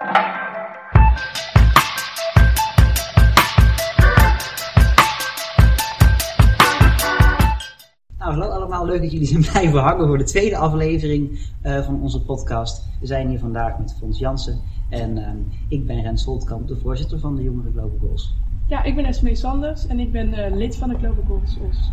Nou, hallo allemaal, leuk dat jullie zijn blijven hangen voor de tweede aflevering uh, van onze podcast. We zijn hier vandaag met Fons Jansen en uh, ik ben Rens Holtkamp, de voorzitter van de Jongeren Global Goals. Ja, ik ben Esmee Sanders en ik ben uh, lid van de Global Goals OS.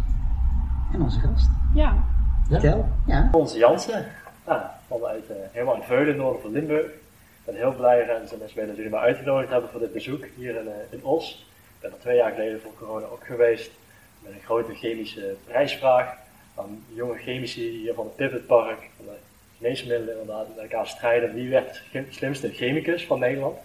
En onze gast? Ja. Vertel. Ja. Fons Jansen, nou, vanuit helemaal in Veulen, noorden van Limburg. Ben heel blij, Rens en Esmee, dat jullie me uitgenodigd hebben voor dit bezoek hier in, in Os. Ik ben er twee jaar geleden voor corona ook geweest met een grote chemische prijsvraag van jonge chemici hier van het Pivot Park, van de geneesmiddelen inderdaad, met elkaar strijden. Wie werd de slimste chemicus van Nederland?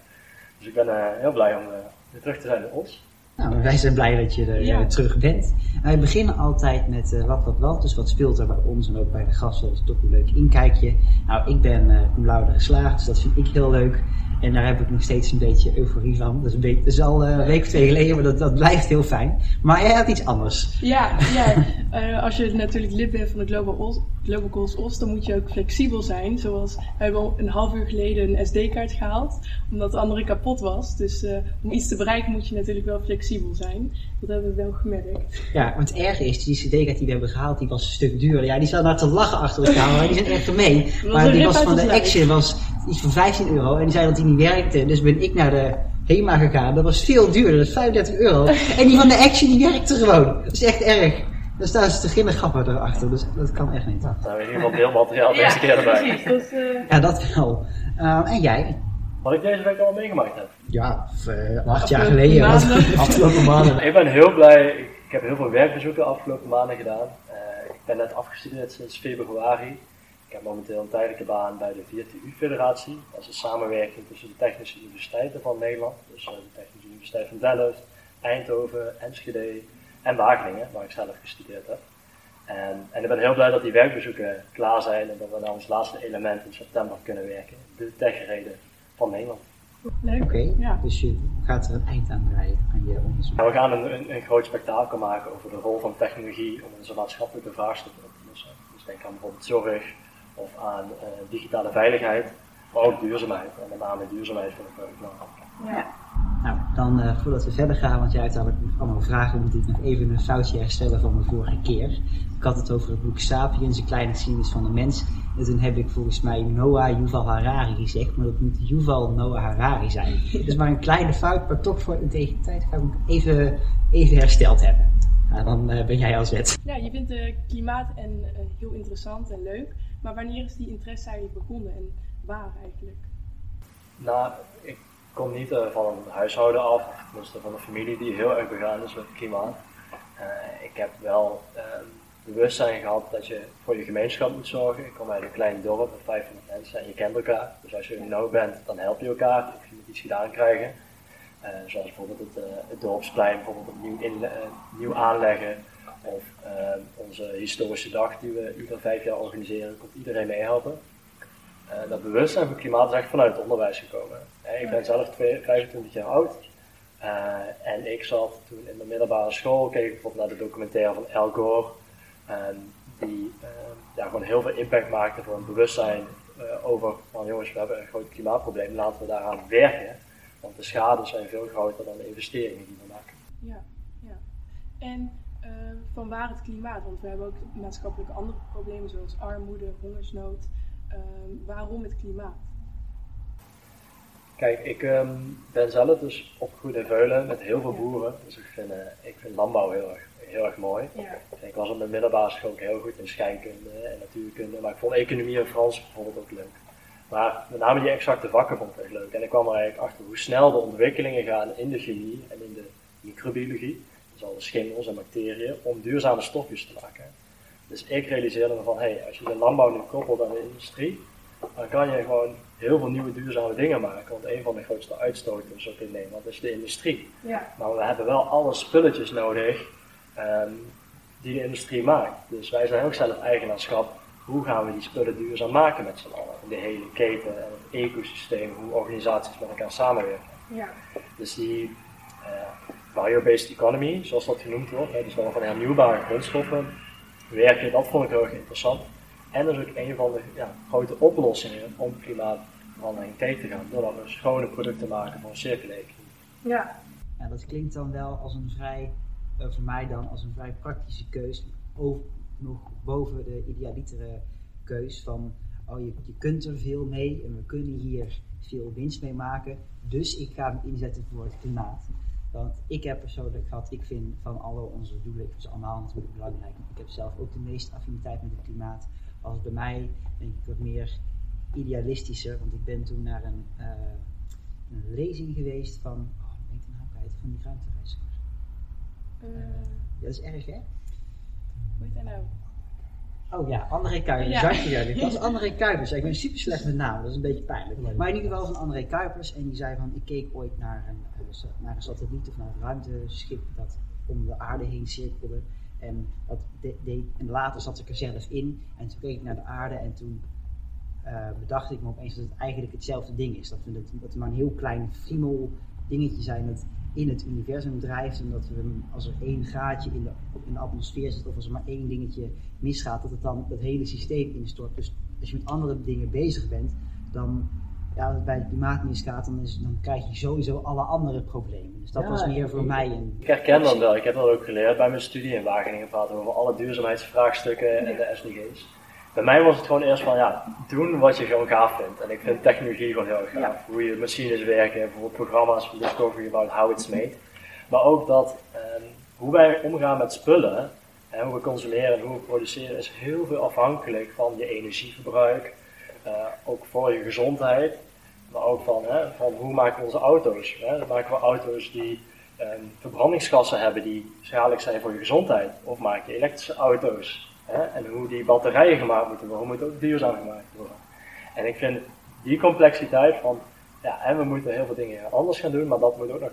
Dus ik ben uh, heel blij om uh, weer terug te zijn in Os. Nou, wij zijn blij dat je er ja. terug bent. Wij beginnen altijd met uh, wat, wat, wat. Dus wat speelt er bij ons en ook bij de gasten. Dat is toch een leuk inkijkje. Nou, ik ben uh, cum laude geslaagd, dus dat vind ik heel leuk. En daar heb ik nog steeds een beetje euforie van. Dat is, een beetje, dat is al een week of twee geleden, maar dat, dat blijft heel fijn. Maar jij had iets anders. Ja, ja. uh, als je natuurlijk lid bent van de Global, Os, Global Goals OS, dan moet je ook flexibel zijn. Zoals, we hebben een half uur geleden een SD-kaart gehaald, omdat de andere kapot was. Dus om iets te bereiken moet je natuurlijk wel flexibel zijn. Dat hebben we wel gemerkt. Ja, want het erge is, die CD-kaart die we hebben gehaald, die was een stuk duurder. Ja, die zat daar te lachen achter de camera, die zijn echt mee. Maar die was van de Action, was iets van 15 euro. En die zei dat die niet werkte. Dus ben ik naar de HEMA gegaan. Dat was veel duurder, dat is 35 euro. En die van de Action, die werkte gewoon. Dat is echt erg. Dus daar is de gille grappen erachter, dus dat kan echt niet. Nou, we hebben in ieder geval beeldmateriaal deze keer erbij. Precies, dus, uh... Ja, dat wel. Uh, en jij? Wat ik deze week al meegemaakt heb. Ja, uh, acht jaar geleden. Afgelopen maanden. ik ben heel blij. Ik, heb heel veel werkbezoeken de afgelopen maanden gedaan. ik ben net afgestudeerd sinds februari. Ik heb momenteel een tijdelijke baan bij de VTU-federatie. Dat is een samenwerking tussen de technische universiteiten van Nederland. Dus de Technische Universiteit van Delft, Eindhoven, Enschede en Wageningen, waar ik zelf gestudeerd heb. En, en ik ben heel blij dat die werkbezoeken klaar zijn en dat we naar ons laatste element in september kunnen werken. De techreden van Nederland. Leuk. Oké, okay, ja. dus je gaat er een eind aan breien aan je onderzoek. Ja, we gaan een, een, een, groot spektakel maken over de rol van technologie om onze maatschappelijke vraagstukken op te lossen. Dus denk aan bijvoorbeeld zorg, of aan uh, digitale veiligheid, maar ook duurzaamheid. En met name duurzaamheid vind ik wel belangrijk. Ja. Nou, dan uh, voordat we verder gaan, want jij nog allemaal vragen, moet ik nog even een foutje herstellen van de vorige keer. Ik had het over het boek Sapiens, een kleine geschiedenis van de mens. En toen heb ik volgens mij Noah Yuval Harari gezegd, maar dat moet Yuval Noah Harari zijn. Het is maar een kleine fout, maar toch voor integriteit ga ik hem even, even hersteld hebben. Nou, dan uh, ben jij als wet. Ja, je vindt uh, klimaat en, uh, heel interessant en leuk. Maar wanneer is die interesse eigenlijk begonnen en waar eigenlijk? Nou, ik kom niet uh, van een huishouden af, of tenminste van een familie die heel erg begaan is met het klimaat. Uh, ik heb wel uh, bewustzijn gehad dat je voor je gemeenschap moet zorgen. Ik kom uit een klein dorp met 500 mensen en je kent elkaar. Dus als je er nou bent, dan help je elkaar of je moet iets gedaan krijgen. zoals bijvoorbeeld het, het dorpsplein bijvoorbeeld opnieuw in, nieuw aanleggen. Of onze historische dag die we ieder vijf jaar organiseren, komt iedereen meehelpen. Uh, dat bewustzijn van klimaat is echt vanuit het onderwijs gekomen. ik ben zelf twee, 25 jaar oud. Uh, en ik zat toen in de middelbare school, keek bijvoorbeeld naar de documentaire van Al Gore. Um, die uh, ja, gewoon heel veel impact maakte voor een bewustzijn over van jongens, we hebben een groot klimaatprobleem, laten we daaraan werken. Want de schades zijn veel groter dan de investeringen die we maken. Ja, ja. En van waar het klimaat? Want we hebben ook maatschappelijke andere problemen zoals armoede, hongersnood. Uh, waarom het klimaat? Kijk, ik um, ben zelf dus opgegroeid in Veulen met heel veel boeren. Dus ik vind, uh, ik vind landbouw heel erg, heel erg mooi. Ja. Ik was op mijn middelbare school ook heel goed in scheikunde en natuurkunde. Maar ik vond economie en Frans bijvoorbeeld ook leuk. Maar met name die exacte vakken vond ik echt leuk. En ik kwam er eigenlijk achter hoe snel de ontwikkelingen gaan in de chemie en in de microbiologie. Dus alle schimmels en bacteriën, om duurzame stofjes te maken. Dus ik realiseerde me van, hé, hey, als je de landbouw nu koppelt aan de industrie, dan kan je gewoon heel veel nieuwe duurzame dingen maken. Want een van de grootste uitstoters ook in Nederland is de industrie. Ja. Maar we hebben wel alle spulletjes nodig um, die de industrie maakt. Dus wij zijn ook zelf eigenaarschap. Hoe gaan we die spullen duurzaam maken met z'n allen? De hele keten en het ecosysteem, hoe organisaties met elkaar samenwerken. Ja. Dus die uh, bio-based economy, zoals dat genoemd wordt, hè, dus wel van hernieuwbare grondstoffen werken, dat vond ik heel erg interessant. En dat is ook een van de ja, grote oplossingen om klimaat verandering tegen te gaan. Doordat we schone producten maken voor een circulaire Ja. ja. Dat klinkt dan wel als een vrij, uh, voor mij dan, als een vrij praktische keus. Over, nog boven de idealitere keus van, oh je, je kunt er veel mee en we kunnen hier veel winst mee maken. Dus ik ga hem inzetten voor het klimaat. Want ik heb persoonlijk gehad, ik vind van alle onze doelen, ik vind ze allemaal natuurlijk belangrijk. Ik heb zelf ook de meeste affiniteit met het klimaat. Als bij mij denk ik wat meer idealistischer, want ik ben toen naar een, uh, een lezing geweest van, oh, ik weet de naam kwijt, van die ruimtereizigers. Uh, dat is erg hè? Hoe heet dat nou? Oh ja, André Kuipers. Ja. Dankjewel. Dat was André Kuipers. Ik ben super slecht met naam, dat is een beetje pijnlijk. Maar in ieder geval van André Kuipers. En die zei van, ik keek ooit naar een, naar een satelliet of naar een ruimteschip dat om de aarde heen cirkelde. En, dat en later zat ik er zelf in. En toen keek ik naar de aarde en toen uh, bedacht ik me opeens dat het eigenlijk hetzelfde ding is. Dat we, dat we maar een heel klein friemel dingetje zijn dat in het universum drijft. En dat we, als er één gaatje in de, in de atmosfeer zit, of als er maar één dingetje misgaat, dat het dan het hele systeem instort. Dus als je met andere dingen bezig bent, dan ja, als het bij het klimaat misgaat, dan, is, dan krijg je sowieso alle andere problemen. Dus dat Ja, was meer voor ik- mij een. Ik herken dat wel. Ik heb dat ook geleerd bij mijn studie in Wageningen. praten over alle duurzaamheidsvraagstukken en de SDG's. Bij mij was het gewoon eerst van ja, doen wat je gewoon gaaf vindt. En ik vind technologie gewoon heel erg gaaf. Hoe je machines werken, bijvoorbeeld programma's van Discovery about how it's made. Maar ook dat ehm, hoe wij omgaan met spullen, en hoe we consumeren en hoe we produceren, is heel veel afhankelijk van je energieverbruik. eh, ook voor je gezondheid. Maar ook van, hè, van hoe maken we onze auto's. Hè? Dan maken we auto's die ehm, verbrandingsgassen hebben die schadelijk zijn voor je gezondheid. Of maak je elektrische auto's. Hè? En hoe die batterijen gemaakt moeten worden, moet ook duurzaam gemaakt worden. En ik vind die complexiteit van, ja, en we moeten heel veel dingen anders gaan doen, maar dat moet ook nog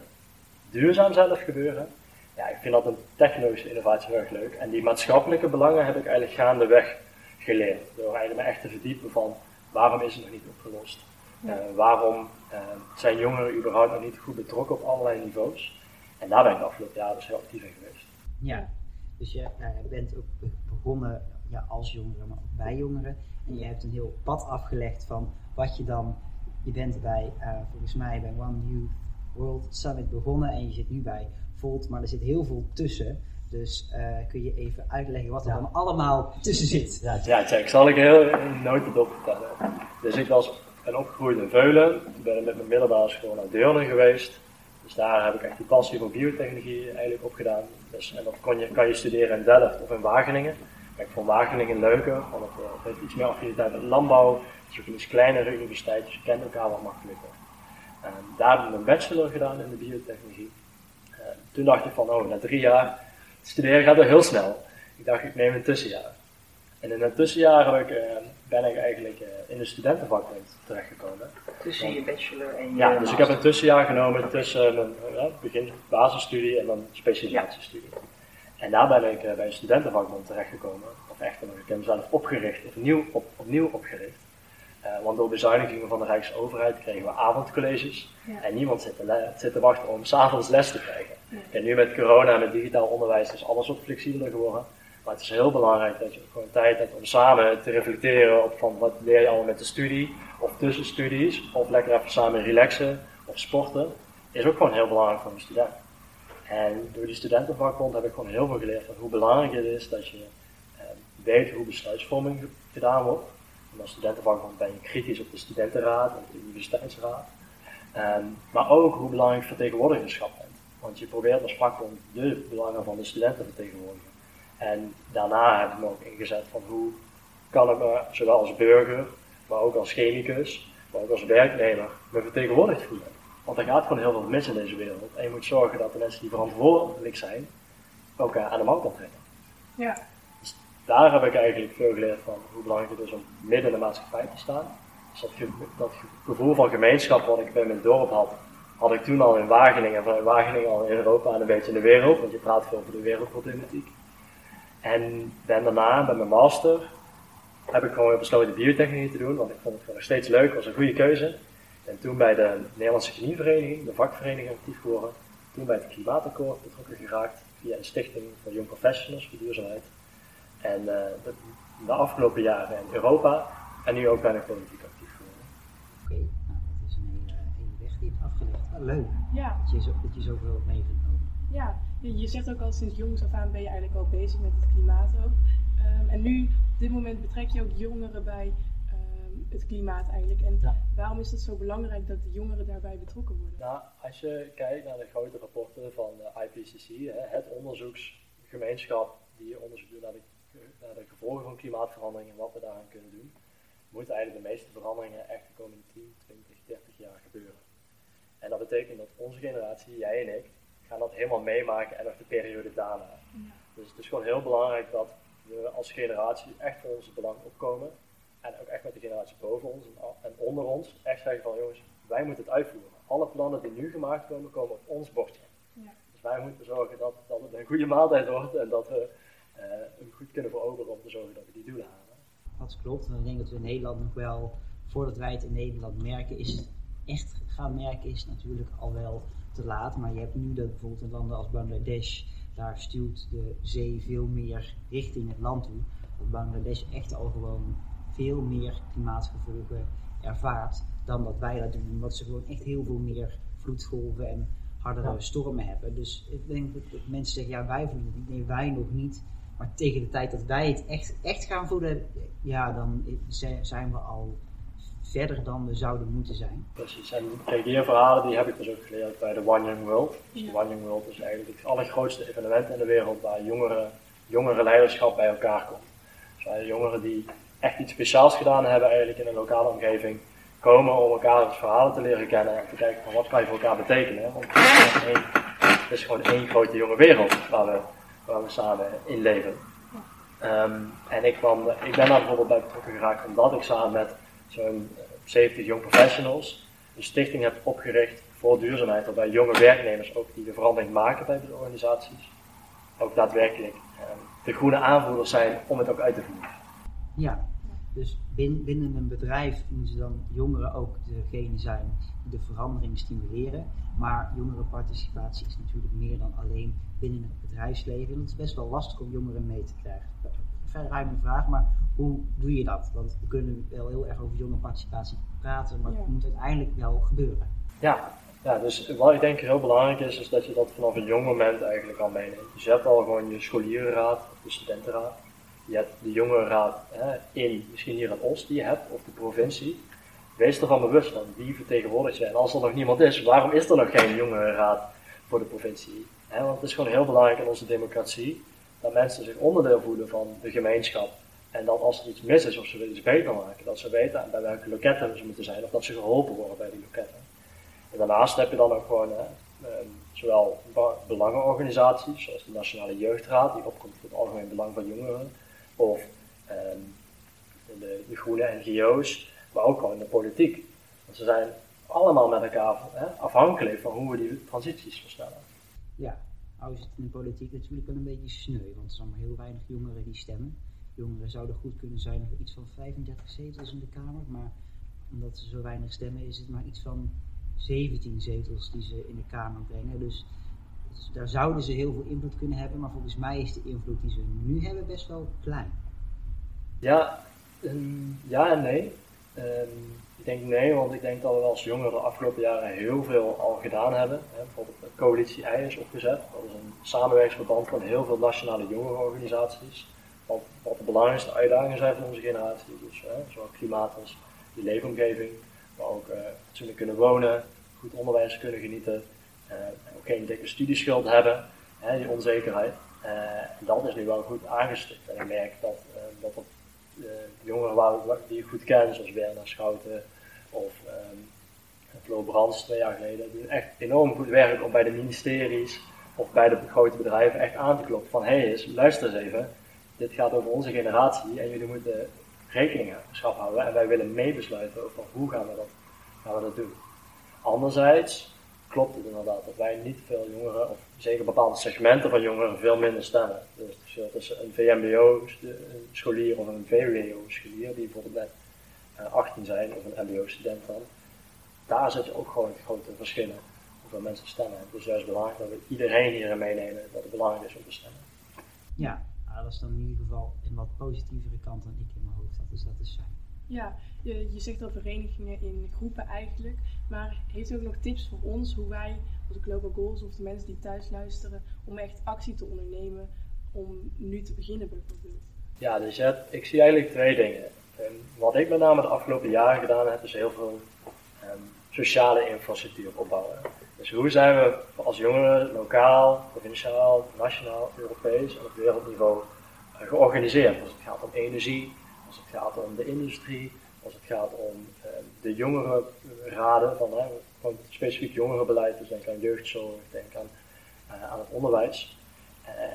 duurzaam zelf gebeuren. Ja, ik vind dat een technologische innovatie heel erg leuk. En die maatschappelijke belangen heb ik eigenlijk gaandeweg geleerd. Door eigenlijk me echt te verdiepen van waarom is het nog niet opgelost? Eh, waarom eh, zijn jongeren überhaupt nog niet goed betrokken op allerlei niveaus? En daar ben ik de afgelopen jaren dus heel actief in geweest. Ja, dus je, nou, je bent ook begonnen ja, als jongere, maar ook bij jongeren. En je hebt een heel pad afgelegd van wat je dan. Je bent bij, eh, volgens mij, bij One Youth World Summit begonnen en je zit nu bij Volt, maar er zit heel veel tussen. Dus eh, kun je even uitleggen wat er Ja. dan allemaal tussen zit? Ja, Ja. Zal ik heel in een notendop vertellen. Dus ik was, ben opgegroeid in Veulen. Ik ben met mijn middelbare school naar Deurne geweest. Dus daar heb ik echt die passie voor biotechnologie eigenlijk opgedaan. Dus, en dat kon je, kan je studeren in Delft of in Wageningen. Ik vond Wageningen leuker, want het, eh, het heeft iets meer affiniteit met landbouw. Het is ook een iets kleinere universiteit, dus je kent elkaar wat makkelijker. En daar heb ik mijn bachelor gedaan in de biotechnologie. Eh, toen dacht ik van, oh, na drie jaar studeren gaat er heel snel. Ik dacht, ik neem een tussenjaar. En in het tussenjaar heb ik, eh, ben ik eigenlijk eh, in de studentenvakbond terechtgekomen. Tussen je bachelor en je. Ja, dus ik heb een tussenjaar genomen tussen mijn eh, begin basisstudie en dan specialisatiestudie. En daar ben ik eh, bij een studentenvakbond terechtgekomen. Of echt, ik heb hem zelf opgericht, of nieuw, op, opnieuw opgericht. Eh, want door bezuinigingen van de Rijksoverheid kregen we avondcolleges. Ja. En niemand zit te, le- zit te wachten om s'avonds les te krijgen. En nu met corona en met digitaal onderwijs is alles wat flexibeler geworden. Maar het is heel belangrijk dat je gewoon tijd hebt om samen te reflecteren op van wat leer je allemaal met de studie, of tussen studies, of lekker even samen relaxen of sporten. Is ook gewoon heel belangrijk voor een student. En door die studentenvakbond heb ik gewoon heel veel geleerd van hoe belangrijk het is dat je eh, weet hoe besluitvorming gedaan wordt. En als studentenvakbond ben je kritisch op de studentenraad en de universiteitsraad. Ehm, maar ook hoe belangrijk vertegenwoordigerschap bent. Want je probeert als vakbond de belangen van de studenten te vertegenwoordigen. En daarna heb ik me ook ingezet van hoe kan ik me zowel als burger, maar ook als chemicus, maar ook als werknemer me vertegenwoordigd voelen. Want er gaat gewoon heel veel mis in deze wereld. En je moet zorgen dat de mensen die verantwoordelijk zijn, ook aan de mouw kan trekken. Ja. Daar heb ik eigenlijk veel geleerd van hoe belangrijk het is om midden in de maatschappij te staan. Dus dat, ge- dat ge- gevoel van gemeenschap wat ik bij mijn dorp had, had ik toen al in Wageningen. En vanuit Wageningen al in Europa en een beetje in de wereld, want je praat veel over de wereldproblematiek. En ben daarna, bij mijn master, heb ik gewoon besloten biotechnologie te doen, want ik vond het gewoon nog steeds leuk, was een goede keuze. En toen bij de Nederlandse Chemievereniging, de vakvereniging actief geworden. Toen bij het Klimaatakkoord betrokken geraakt via een stichting voor Young Professionals voor duurzaamheid. En eh, de, de afgelopen jaren in Europa en nu ook bij de politiek actief geworden. Oké. leuk Ja, dat je, zo, dat je zoveel hebt meegenomen. ja. Je zegt ook al sinds jongs af aan ben je eigenlijk al bezig met het klimaat ook. Ehm, en nu, op dit moment betrek je ook jongeren bij ehm, het klimaat eigenlijk. En Ja. waarom is het zo belangrijk dat de jongeren daarbij betrokken worden? Nou, als je kijkt naar de grote rapporten van de IPCC, hè, het onderzoeksgemeenschap die onderzoek doet naar de, naar de gevolgen van klimaatverandering en wat we daaraan kunnen doen, moeten eigenlijk de meeste veranderingen echt de komende 10, 20, 30 jaar gebeuren. En dat betekent dat onze generatie, jij en ik, gaan dat helemaal meemaken en nog de periode daarna. Dus het is gewoon heel belangrijk dat we als generatie echt voor onze belang opkomen. En ook echt met de generatie boven ons en, onder ons echt zeggen van jongens, wij moeten het uitvoeren. Alle plannen die nu gemaakt komen, komen op ons bordje. Ja. Dus wij moeten zorgen dat, dat het een goede maaltijd wordt en dat we eh, hem goed kunnen veroveren om te zorgen dat we die doelen halen. Dat klopt. En ik denk dat we in Nederland nog wel, voordat wij het in Nederland merken, is echt gaan merken, is natuurlijk al wel te laat. Maar je hebt nu dat bijvoorbeeld in landen als Bangladesh, daar stuwt de zee veel meer richting het land toe. Dat Bangladesh echt al gewoon veel meer klimaatgevolgen ervaart dan dat wij dat doen. Omdat ze gewoon echt heel veel meer vloedgolven en hardere Ja. stormen hebben. Dus ik denk dat, mensen zeggen, ja wij voelen het niet. Nee, wij nog niet. Maar tegen de tijd dat wij het echt, echt gaan voelen, ja, dan zi- zijn we al verder dan we zouden moeten zijn. Precies, en kijk, die verhalen die heb ik dus ook geleerd bij de One Young World. Dus Ja. de One Young World is eigenlijk het allergrootste evenement in de wereld waar jongeren, jongeren leiderschap bij elkaar komt. Dus waar jongeren die echt iets speciaals gedaan hebben eigenlijk in een lokale omgeving, komen om elkaar verhalen te leren kennen en te kijken van wat kan je voor elkaar betekenen. Want het is gewoon één, het is gewoon één grote jonge wereld waar we, waar we samen in leven. Ehm, en ik, kwam, ik ben daar bijvoorbeeld bij betrokken geraakt omdat ik samen met zo'n eh, 70 young professionals een stichting heb opgericht voor duurzaamheid, waarbij jonge werknemers ook die de verandering maken bij de organisaties, ook daadwerkelijk ehm, de groene aanvoerders zijn om het ook uit te voeren. Ja, dus bin- binnen een bedrijf moeten dan jongeren ook degene zijn die de verandering stimuleren. Maar jongerenparticipatie is natuurlijk meer dan alleen binnen het bedrijfsleven. En het is best wel lastig om jongeren mee te krijgen. Vrij ruime vraag, maar hoe doe je dat? Want we kunnen wel heel erg over jongerenparticipatie praten, maar Ja. het moet uiteindelijk wel gebeuren. Ja, ja, dus wat ik denk heel belangrijk is, is dat je dat vanaf een jong moment eigenlijk al meeneemt. Dus je hebt al gewoon je scholierenraad, de studentenraad. Je hebt de jongerenraad hè, in, misschien hier in Os, die je hebt, of de provincie. Wees ervan bewust van wie vertegenwoordigt je. En als er nog niemand is, waarom is er nog geen jongerenraad voor de provincie? Hè, want het is gewoon heel belangrijk in onze democratie dat mensen zich onderdeel voelen van de gemeenschap. En dat als er iets mis is of ze willen iets beter maken, dat ze weten bij welke loketten ze moeten zijn of dat ze geholpen worden bij die loketten. En daarnaast heb je dan ook gewoon ehm, zowel belangenorganisaties, zoals de Nationale Jeugdraad, die opkomt voor het algemeen belang van jongeren, of ehm, de, de groene NGO's, maar ook gewoon de politiek. Want ze zijn allemaal met elkaar afhankelijk van hoe we die transities versnellen. Ja, is het in de politiek natuurlijk wel een beetje sneu, want er zijn maar heel weinig jongeren die stemmen. Jongeren zouden goed kunnen zijn voor iets van 35 zetels in de Kamer, maar omdat ze zo weinig stemmen is het maar iets van 17 zetels die ze in de Kamer brengen. Dus, daar zouden ze heel veel invloed kunnen hebben, maar volgens mij is de invloed die ze nu hebben best wel klein. Ja, ja en nee. Ehm, ik denk nee, want ik denk dat we als jongeren de afgelopen jaren heel veel al gedaan hebben. Hè, bijvoorbeeld de coalitie I opgezet. Dat is een samenwerkingsverband van heel veel nationale jongerenorganisaties. Wat, de belangrijkste uitdagingen zijn van onze generatie. Dus hè, zowel klimaat als die leefomgeving. Maar ook eh fatsoenlijk kunnen wonen, goed onderwijs kunnen genieten. eh, ook geen dikke studieschuld hebben, hè, die onzekerheid. Eh, dat is nu wel goed aangestipt. En ik merk dat, eh, dat er eh, jongeren die ik goed ken, zoals Werner Schouten of ehm Flo Brands twee jaar geleden, doen echt enorm goed werk om bij de ministeries of bij de grote bedrijven echt aan te kloppen van hé eens, luister eens even, dit gaat over onze generatie en jullie moeten rekening schap houden en wij willen meebesluiten over hoe gaan we dat, gaan we dat doen. Anderzijds klopt het inderdaad dat wij niet veel jongeren, of zeker bepaalde segmenten van jongeren, veel minder stemmen. Dus het verschil een VMBO-scholier of een VWO-scholier, die bijvoorbeeld net eh, 18 zijn, of een MBO-student dan, daar zit je ook gewoon grote verschillen hoeveel mensen stemmen. Is juist belangrijk dat we iedereen hierin meenemen dat het belangrijk is om te stemmen. Ja, dat is dan in ieder geval een wat positievere kant dan ik in mijn hoofd had, dus dat is fijn. Ja, je, je zegt al verenigingen in groepen eigenlijk. Maar heeft u ook nog tips voor ons hoe wij, als Global Goals of de mensen die thuis luisteren, om echt actie te ondernemen om nu te beginnen bijvoorbeeld? Ja, dus ik zie eigenlijk twee dingen. Ehm, wat ik met name de afgelopen jaren gedaan heb, is heel veel um, sociale infrastructuur opbouwen. Dus hoe zijn we als jongeren lokaal, provinciaal, nationaal, Europees en op wereldniveau georganiseerd? Als het gaat om energie, als het gaat om de industrie, als het gaat om uh, de jongerenraden, van, gewoon specifiek jongerenbeleid, dus denk aan jeugdzorg, denk aan, uh, aan het onderwijs.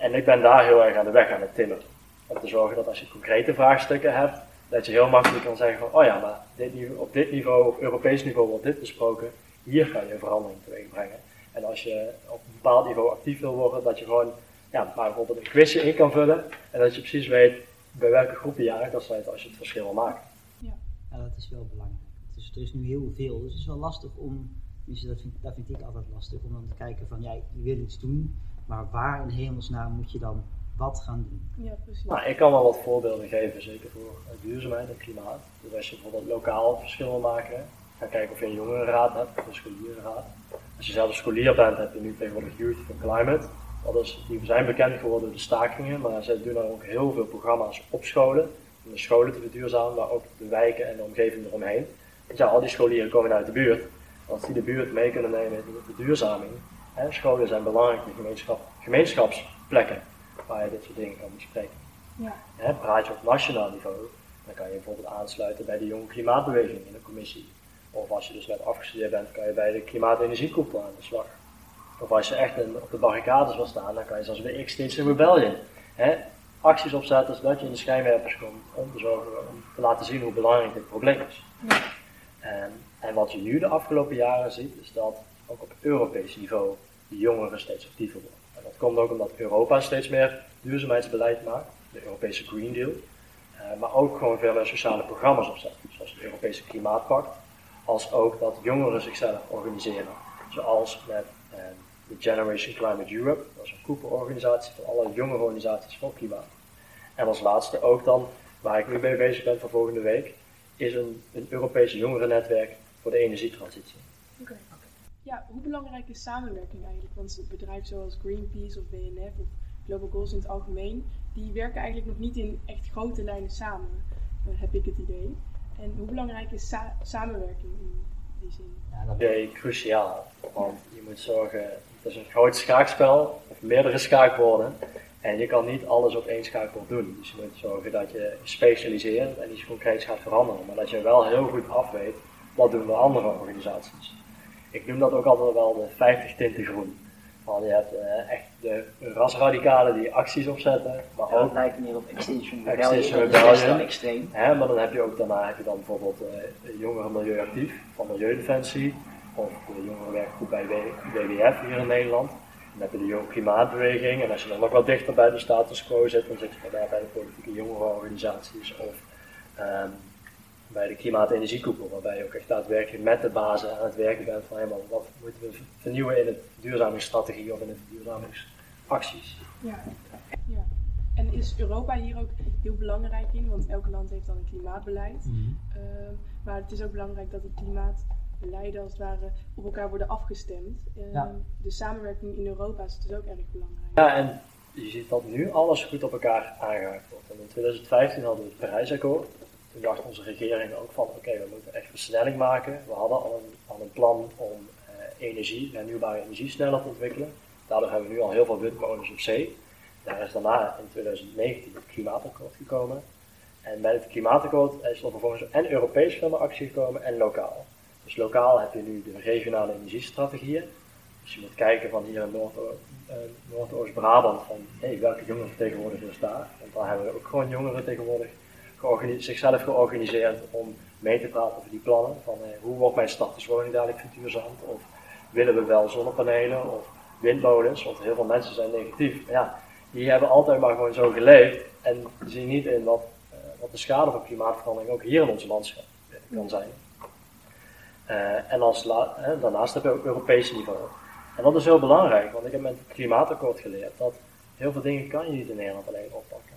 en ik ben daar heel erg aan de weg aan het timmeren. Om te zorgen dat als je concrete vraagstukken hebt, dat je heel makkelijk kan zeggen van, oh ja, maar dit op dit niveau, op Europees niveau wordt dit besproken, hier kan je een verandering teweeg brengen. En als je op een bepaald niveau actief wil worden, dat je gewoon ja, maar bijvoorbeeld een quizje in kan vullen en dat je precies weet bij welke groepen je kan sluiten als je het verschil wil maken. Ja, ja dat is wel belangrijk. Dus er is nu heel veel, dus het is wel lastig om, dus dat vind, dat vind ik altijd lastig, om dan te kijken van, ja, je wil iets doen, maar waar in hemelsnaam moet je dan wat gaan doen? Ja, precies. Nou, ik kan wel wat voorbeelden geven, zeker voor duurzaamheid en klimaat. Dus als je bijvoorbeeld lokaal verschil wil maken, ga kijken of je een jongerenraad hebt, of een scholierenraad. Als je zelf een scholier bent, heb je nu tegenwoordig Youth for Climate. Dat is, die zijn bekend geworden door de stakingen, maar ze doen dan ook heel veel programma's op scholen. Om de scholen te verduurzamen, maar ook de wijken en de omgeving eromheen. Want ja, al die scholieren komen uit de buurt. Als die de buurt mee kunnen nemen in de verduurzaming. Hè, scholen zijn belangrijke gemeenschap, gemeenschapsplekken waar je dit soort dingen kan bespreken. Ja. Hè, praat je op nationaal niveau, dan kan je bijvoorbeeld aansluiten bij de jonge klimaatbeweging in de commissie. Of als je dus net afgestudeerd bent, kan je bij de klimaat- en aan de slag. Of als je echt op de barricades wil staan, dan kan je zoals bij Extinction Rebellion hè, acties opzetten zodat je in de schijnwerpers komt om te zorgen om te laten zien hoe belangrijk dit probleem is. Ja. En, en wat je nu de afgelopen jaren ziet, is dat ook op Europees niveau de jongeren steeds actiever worden. En dat komt ook omdat Europa steeds meer duurzaamheidsbeleid maakt, de Europese Green Deal. Uh, maar ook gewoon veel meer sociale programma's opzet, zoals het Europese Klimaatpact. Als ook dat jongeren zichzelf organiseren, zoals met Generation Climate Europe, dat is een koepelorganisatie van alle jongere organisaties voor klimaat. En als laatste ook dan, waar ik nu mee bezig ben voor volgende week, is een, een Europese jongerennetwerk voor de energietransitie. Oké. Ja, hoe belangrijk is samenwerking eigenlijk? Want bedrijven zoals Greenpeace of WNF of Global Goals in het algemeen, die werken eigenlijk nog niet in echt grote lijnen samen, uh, heb ik het idee. En hoe belangrijk is sa samenwerking in die zin? Ja, dat is cruciaal. Want je moet zorgen, het is een groot schaakspel, of meerdere schaakborden. En je kan niet alles op één schaakbord doen. Dus je moet zorgen dat je specialiseert en iets concreets gaat veranderen. Maar dat je wel heel goed afweet, wat doen de andere organisaties. Ik noem dat ook altijd wel de 50 tinten groen. Want je hebt uh, echt de rasradicalen die acties opzetten. Maar ja, ook lijkt meer op Extinction Rebellion. Extinction dat Rebellion. extreem. Hè, maar dan heb je ook daarna heb je dan bijvoorbeeld uh, jongeren milieuactief van Milieudefensie. Of de jongerenwerkgroep bij WWF hier in Nederland. Dan heb je de jonge klimaatbeweging. En als je dan nog wat dichter bij de status quo zit, dan zit je daar bij de politieke jongerenorganisaties. Of um, bij de klimaat- en energiekoepel, waarbij je ook echt daadwerkelijk met de bazen aan het werken bent van helemaal wat moeten we vernieuwen in de duurzamingsstrategie of in de duurzamingsacties. Ja. ja. En is Europa hier ook heel belangrijk in? Want elk land heeft dan een klimaatbeleid. Mhm. Uh, maar het is ook belangrijk dat het klimaatbeleiden als het ware op elkaar worden afgestemd. Uh, Ja. De samenwerking in Europa is dus ook erg belangrijk. Ja, en je ziet dat nu alles goed op elkaar aangehaakt wordt. En in 2015 hadden we het Parijsakkoord. Toen dacht onze regering ook van, oké, we moeten echt versnelling maken. We hadden al een, al een plan om eh, energie, hernieuwbare energie sneller te ontwikkelen. Daardoor hebben we nu al heel veel windmolens op zee. Daar is daarna in 2019 het klimaatakkoord gekomen. En bij het klimaatakkoord is er vervolgens en Europees veel meer actie gekomen en lokaal. Dus lokaal heb je nu de regionale energiestrategieën. Dus je moet kijken van hier in Noord- eh, Noordoost-Brabant van hey, welke jongerenvertegenwoordiger is daar. Want daar hebben we ook gewoon jongeren tegenwoordig zichzelf georganiseerd om mee te praten over die plannen. Van eh, hoe wordt mijn starterswoning dadelijk verduurzaamd? Of willen we wel zonnepanelen of windmolens? Want heel veel mensen zijn negatief. Maar ja, die hebben altijd maar gewoon zo geleefd en zien niet in wat, eh, wat de schade van klimaatverandering ook hier in ons landschap kan zijn. Eh, en als la- daarnaast heb je ook Europees niveau. En dat is heel belangrijk, want ik heb met het klimaatakkoord geleerd dat heel veel dingen kan je niet in Nederland alleen oppakken.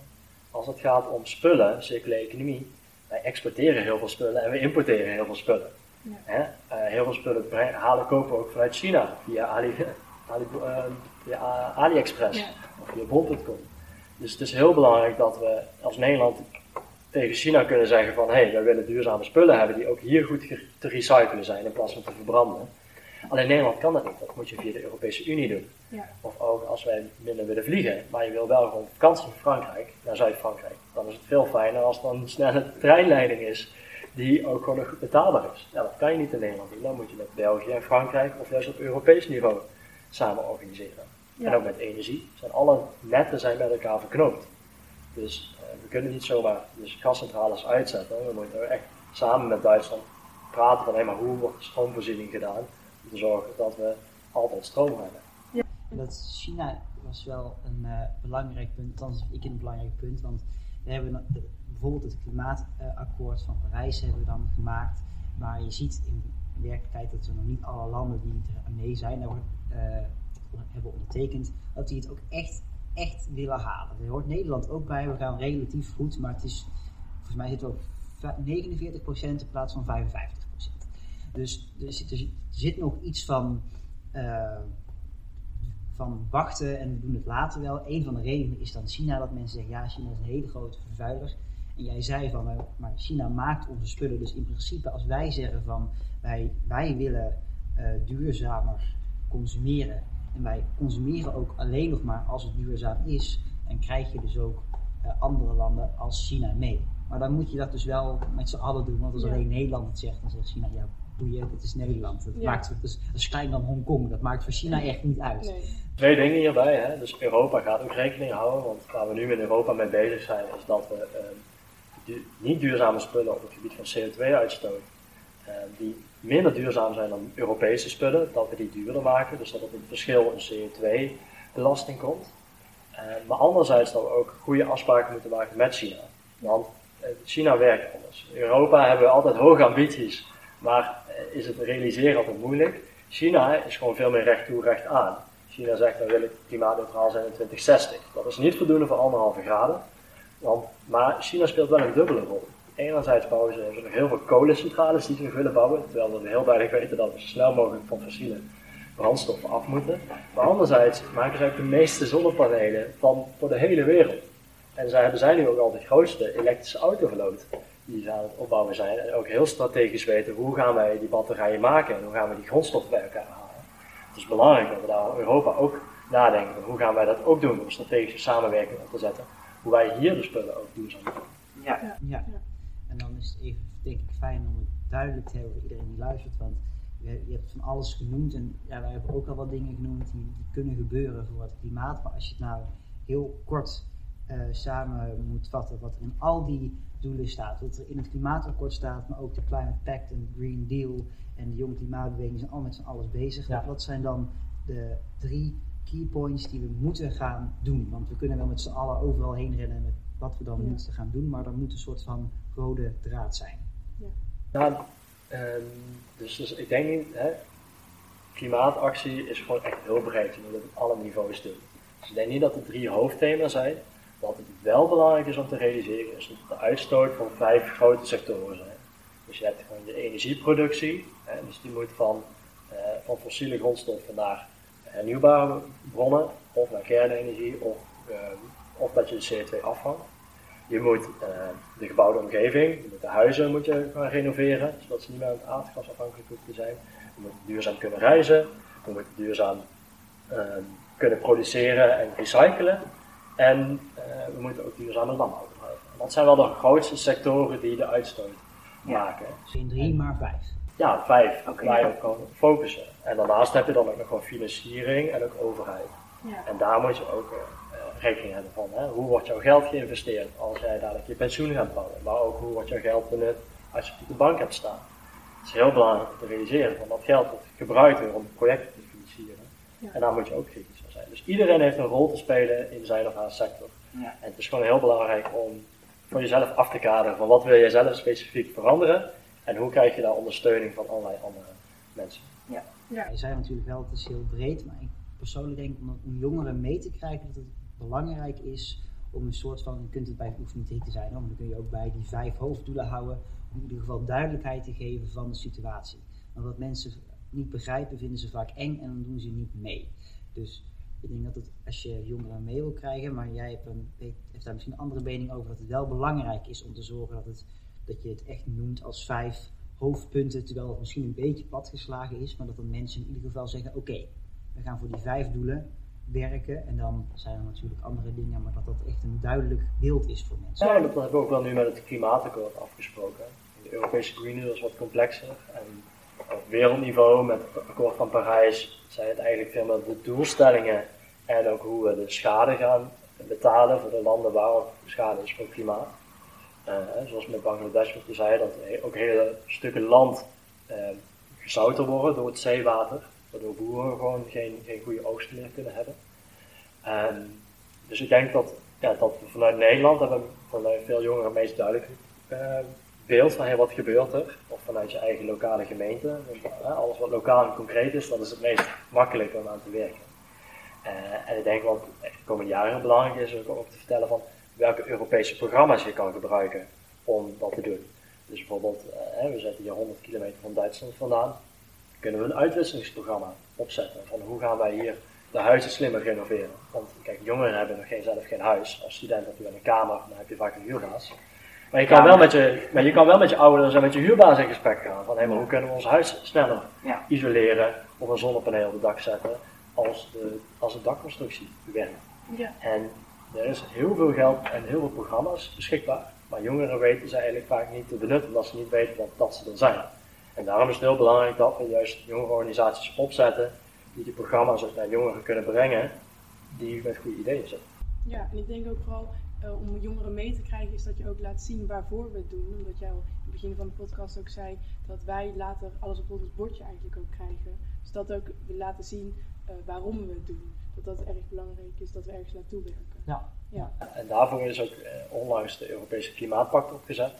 Als het gaat om spullen, circulaire economie, wij exporteren heel veel spullen en we importeren heel veel spullen. Ja. Hè? Eh, heel veel spullen bre- halen kopen we ook vanuit China via, Ali, Ali, eh, via AliExpress Ja. of via bol.com. Dus het is heel belangrijk dat we als Nederland tegen China kunnen zeggen van hé, hey, wij willen duurzame spullen hebben die ook hier goed te recyclen zijn in plaats van te verbranden. Alleen Nederland kan dat niet, dat moet je via de Europese Unie doen. Ja. Of ook als wij minder willen vliegen, maar je wil wel gewoon vakantie in Frankrijk, naar Zuid-Frankrijk. Dan is het veel fijner als er een snelle treinleiding is die ook gewoon nog betaalbaar is. Ja, dat kan je niet in Nederland doen. Dan moet je met België en Frankrijk of juist op Europees niveau samen organiseren. Ja. En ook met energie. Zijn alle netten zijn met elkaar verknoopt. Dus we kunnen niet zomaar dus gascentrales uitzetten. We moeten echt samen met Duitsland praten van hé, maar hoe wordt de stroomvoorziening gedaan om te zorgen dat we altijd stroom hebben. Dat China was wel een eh, belangrijk punt, althans ik een belangrijk punt, want we hebben dan- de- bijvoorbeeld het klimaatakkoord van Parijs hebben we dan gemaakt, maar je ziet in werkelijkheid dat er nog niet alle landen die er mee zijn, daar, eh, hebben ondertekend, dat die het ook echt, echt willen halen. Er hoort Nederland ook bij, we gaan relatief goed, maar het is, volgens mij zitten we op va- 49% in plaats van 55%. Dus er zit, er zit nog iets van... eh, van wachten en we doen het later wel. Een van de redenen is dan China, dat mensen zeggen, ja, China is een hele grote vervuiler. En jij zei van, eh, maar China maakt onze spullen. Dus in principe als wij zeggen van, wij, wij willen eh, duurzamer consumeren. En wij consumeren ook alleen nog maar als het duurzaam is. En krijg je dus ook eh, andere landen als China mee. Maar dan moet je dat dus wel met z'n allen doen. Want als Ja. alleen Nederland het zegt, dan zegt China, ja, boeien, het is Nederland. Dat, Ja. maakt, dat, is, dat is klein dan Hongkong. Dat maakt voor China echt niet uit. Nee. Twee dingen hierbij. Hè. Dus Europa gaat ook rekening houden. Want waar we nu in Europa mee bezig zijn, is dat we eh, du- niet duurzame spullen op het gebied van CO2-uitstoot, eh, die minder duurzaam zijn dan Europese spullen, dat we die duurder maken. Dus dat er een verschil in CO2-belasting komt. Eh, maar anderzijds dat we ook goede afspraken moeten maken met China. Want eh, China werkt anders. In Europa hebben we altijd hoge ambities, maar eh, is het realiseren altijd moeilijk. China is gewoon veel meer recht toe, recht aan. China zegt, we willen klimaatneutraal zijn in 2060. Dat is niet voldoende voor anderhalve graden. Want, maar China speelt wel een dubbele rol. Enerzijds bouwen ze, hebben ze nog heel veel kolencentrales die ze nog willen bouwen. Terwijl we heel duidelijk weten dat we zo snel mogelijk van fossiele brandstoffen af moeten. Maar anderzijds maken ze ook de meeste zonnepanelen van voor de hele wereld. En zij hebben- zijn nu ook al de grootste elektrische autovloot die ze aan het opbouwen zijn. En ook heel strategisch weten hoe gaan wij die batterijen maken en hoe gaan we die grondstoffen bij elkaar halen. Het is belangrijk dat we daar in Europa ook nadenken van hoe gaan wij dat ook doen om strategische samenwerking op te zetten. Hoe wij hier de spullen ook duurzaam doen. Ja. Ja. ja. En dan is het even, denk ik, fijn om het duidelijk te hebben voor iedereen die luistert. Want je, je hebt van alles genoemd en ja, wij hebben ook al wat dingen genoemd die, die kunnen gebeuren voor het klimaat. Maar als je het nou heel kort eh, samen moet vatten, wat er in al die doelen staat. Wat er in het klimaatakkoord staat, maar ook de Climate Pact en de Green Deal en de jonge klimaatbeweging zijn al met z'n alles bezig. Ja. Wat zijn dan de drie key points die we moeten gaan doen? Want we kunnen wel met z'n allen overal heen rennen met wat we dan Ja. moeten gaan doen, maar er moet een soort van rode draad zijn. Nou, ehm, dus, dus ik denk niet, hè, klimaatactie is gewoon echt heel breed. Je moet het op alle niveaus doen. Dus ik denk niet dat er drie hoofdthema's zijn. Wat het wel belangrijk is om te realiseren, is dat de uitstoot van vijf grote sectoren zijn. Dus je hebt gewoon je energieproductie, hè, dus die moet van, eh, van fossiele grondstoffen naar hernieuwbare bronnen, of naar kernenergie, of, ehm, of dat je de CO2 afvangt. Je moet eh, de gebouwde omgeving, je moet de huizen moet je gaan renoveren, zodat ze niet meer aan het aardgas afhankelijk hoeven te zijn. Je moet duurzaam kunnen reizen, je moet duurzaam ehm, kunnen produceren en recyclen. En eh, we moeten ook duurzame landbouw bedrijven. En dat zijn wel de grootste sectoren die de uitstoot maken. Geen drie, maar vijf. Ja, vijf, Oké. waar je op kan focussen. En daarnaast heb je dan ook nog gewoon financiering en ook overheid. Ja. En daar moet je ook rekening hebben van. Hè? Hoe wordt jouw geld geïnvesteerd als jij dadelijk je pensioen gaat bouwen? Maar ook hoe wordt jouw geld benut als je het op de bank hebt staan? Het is heel belangrijk om te realiseren, want dat geld wordt gebruikt weer om projecten te financieren. Ja. En daar moet je ook kritisch van zijn. Dus iedereen heeft een rol te spelen in zijn of haar sector. Ja. En het is gewoon heel belangrijk om voor jezelf af te kaderen van wat wil je zelf specifiek veranderen en hoe krijg je daar ondersteuning van allerlei andere mensen. Ja. Je zei natuurlijk wel, het is heel breed, maar ik persoonlijk denk om, om jongeren mee te krijgen dat het belangrijk is om een soort van, je kunt het bij oefening te zijn, maar dan kun je ook bij die vijf hoofddoelen houden, om in ieder geval duidelijkheid te geven van de situatie. Want wat mensen niet begrijpen, vinden ze vaak eng en dan doen ze niet mee. Dus ik denk dat het, als je jongeren mee wil krijgen, maar jij hebt, een, heeft daar misschien een andere mening over, dat het wel belangrijk is om te zorgen dat, het, dat je het echt noemt als vijf hoofdpunten, terwijl het misschien een beetje platgeslagen is, maar dat dan mensen in ieder geval zeggen, oké, we gaan voor die vijf doelen werken en dan zijn er natuurlijk andere dingen, maar dat dat echt een duidelijk beeld is voor mensen. Ja, dat hebben we ook wel nu met het klimaatakkoord afgesproken. De Europese Green Deal is wat complexer en op wereldniveau met het akkoord van Parijs zijn het eigenlijk veel meer de doelstellingen en ook hoe we de schade gaan betalen voor de landen waar schade is voor het klimaat. Uh, zoals met Bangladesh wat je zei, dat ook hele stukken land uh, gezouten worden door het zeewater, waardoor boeren gewoon geen, geen goede oogsten meer kunnen hebben. Uh, dus ik denk dat, ja, dat we vanuit Nederland hebben vanuit veel jongeren meest duidelijk beeld van hey, wat gebeurt er, of vanuit je eigen lokale gemeente. Want, alles wat lokaal en concreet is, dat is het meest makkelijk om aan te werken. Uh, en ik denk wat de komende jaren belangrijk is, is ook te vertellen van welke Europese programma's je kan gebruiken om dat te doen. Dus bijvoorbeeld, we zitten hier 100 kilometer van Duitsland vandaan, kunnen we een uitwisselingsprogramma opzetten van hoe gaan wij hier de huizen slimmer renoveren. Want kijk, jongeren hebben nog geen, zelf geen huis. Als student heb je wel een kamer, dan heb je vaak een huurbaas. Maar je kan, wel met je, maar je kan wel met je ouders en met je huurbaas in gesprek gaan. Van hé, maar hoe kunnen we ons huis sneller isoleren of een zonnepaneel op het dak zetten als de, als de dakconstructie werkt. Ja. En er is heel veel geld en heel veel programma's beschikbaar. Maar jongeren weten ze eigenlijk vaak niet te benutten omdat ze niet weten dat, dat ze er zijn. En daarom is het heel belangrijk dat we juist jongere organisaties opzetten die die programma's ook naar jongeren kunnen brengen die met goede ideeën zitten. Ja, en ik denk ook vooral uh, om jongeren mee te krijgen, is dat je ook laat zien waarvoor we het doen. Omdat jij al in het begin van de podcast ook zei dat wij later alles op ons bordje eigenlijk ook krijgen. Dus dat ook laten zien uh, waarom we het doen. Dat dat erg belangrijk is, dat we ergens naartoe werken. Ja. ja. En daarvoor is ook uh, onlangs de Europese Klimaatpact opgezet.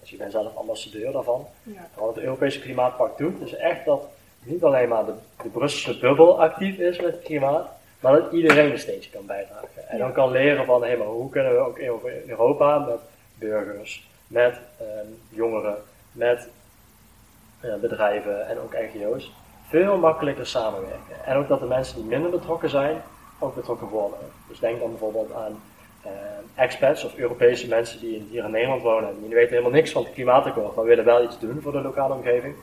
Dus ik ben zelf ambassadeur daarvan. Ja. Wat het Europese Klimaatpact doet, is echt dat niet alleen maar de, de Brusselse bubbel actief is met het klimaat, maar dat iedereen een steentje kan bijdragen. En dan kan leren van, hé, maar hoe kunnen we ook in Europa met burgers, met ehm, jongeren, met uh, bedrijven en ook NGO's veel makkelijker samenwerken. En ook dat de mensen die minder betrokken zijn, ook betrokken worden. Dus denk dan bijvoorbeeld aan uh, expats of Europese mensen die hier in Nederland wonen en die weten helemaal niks van het klimaatakkoord, maar willen wel iets doen voor de lokale omgeving.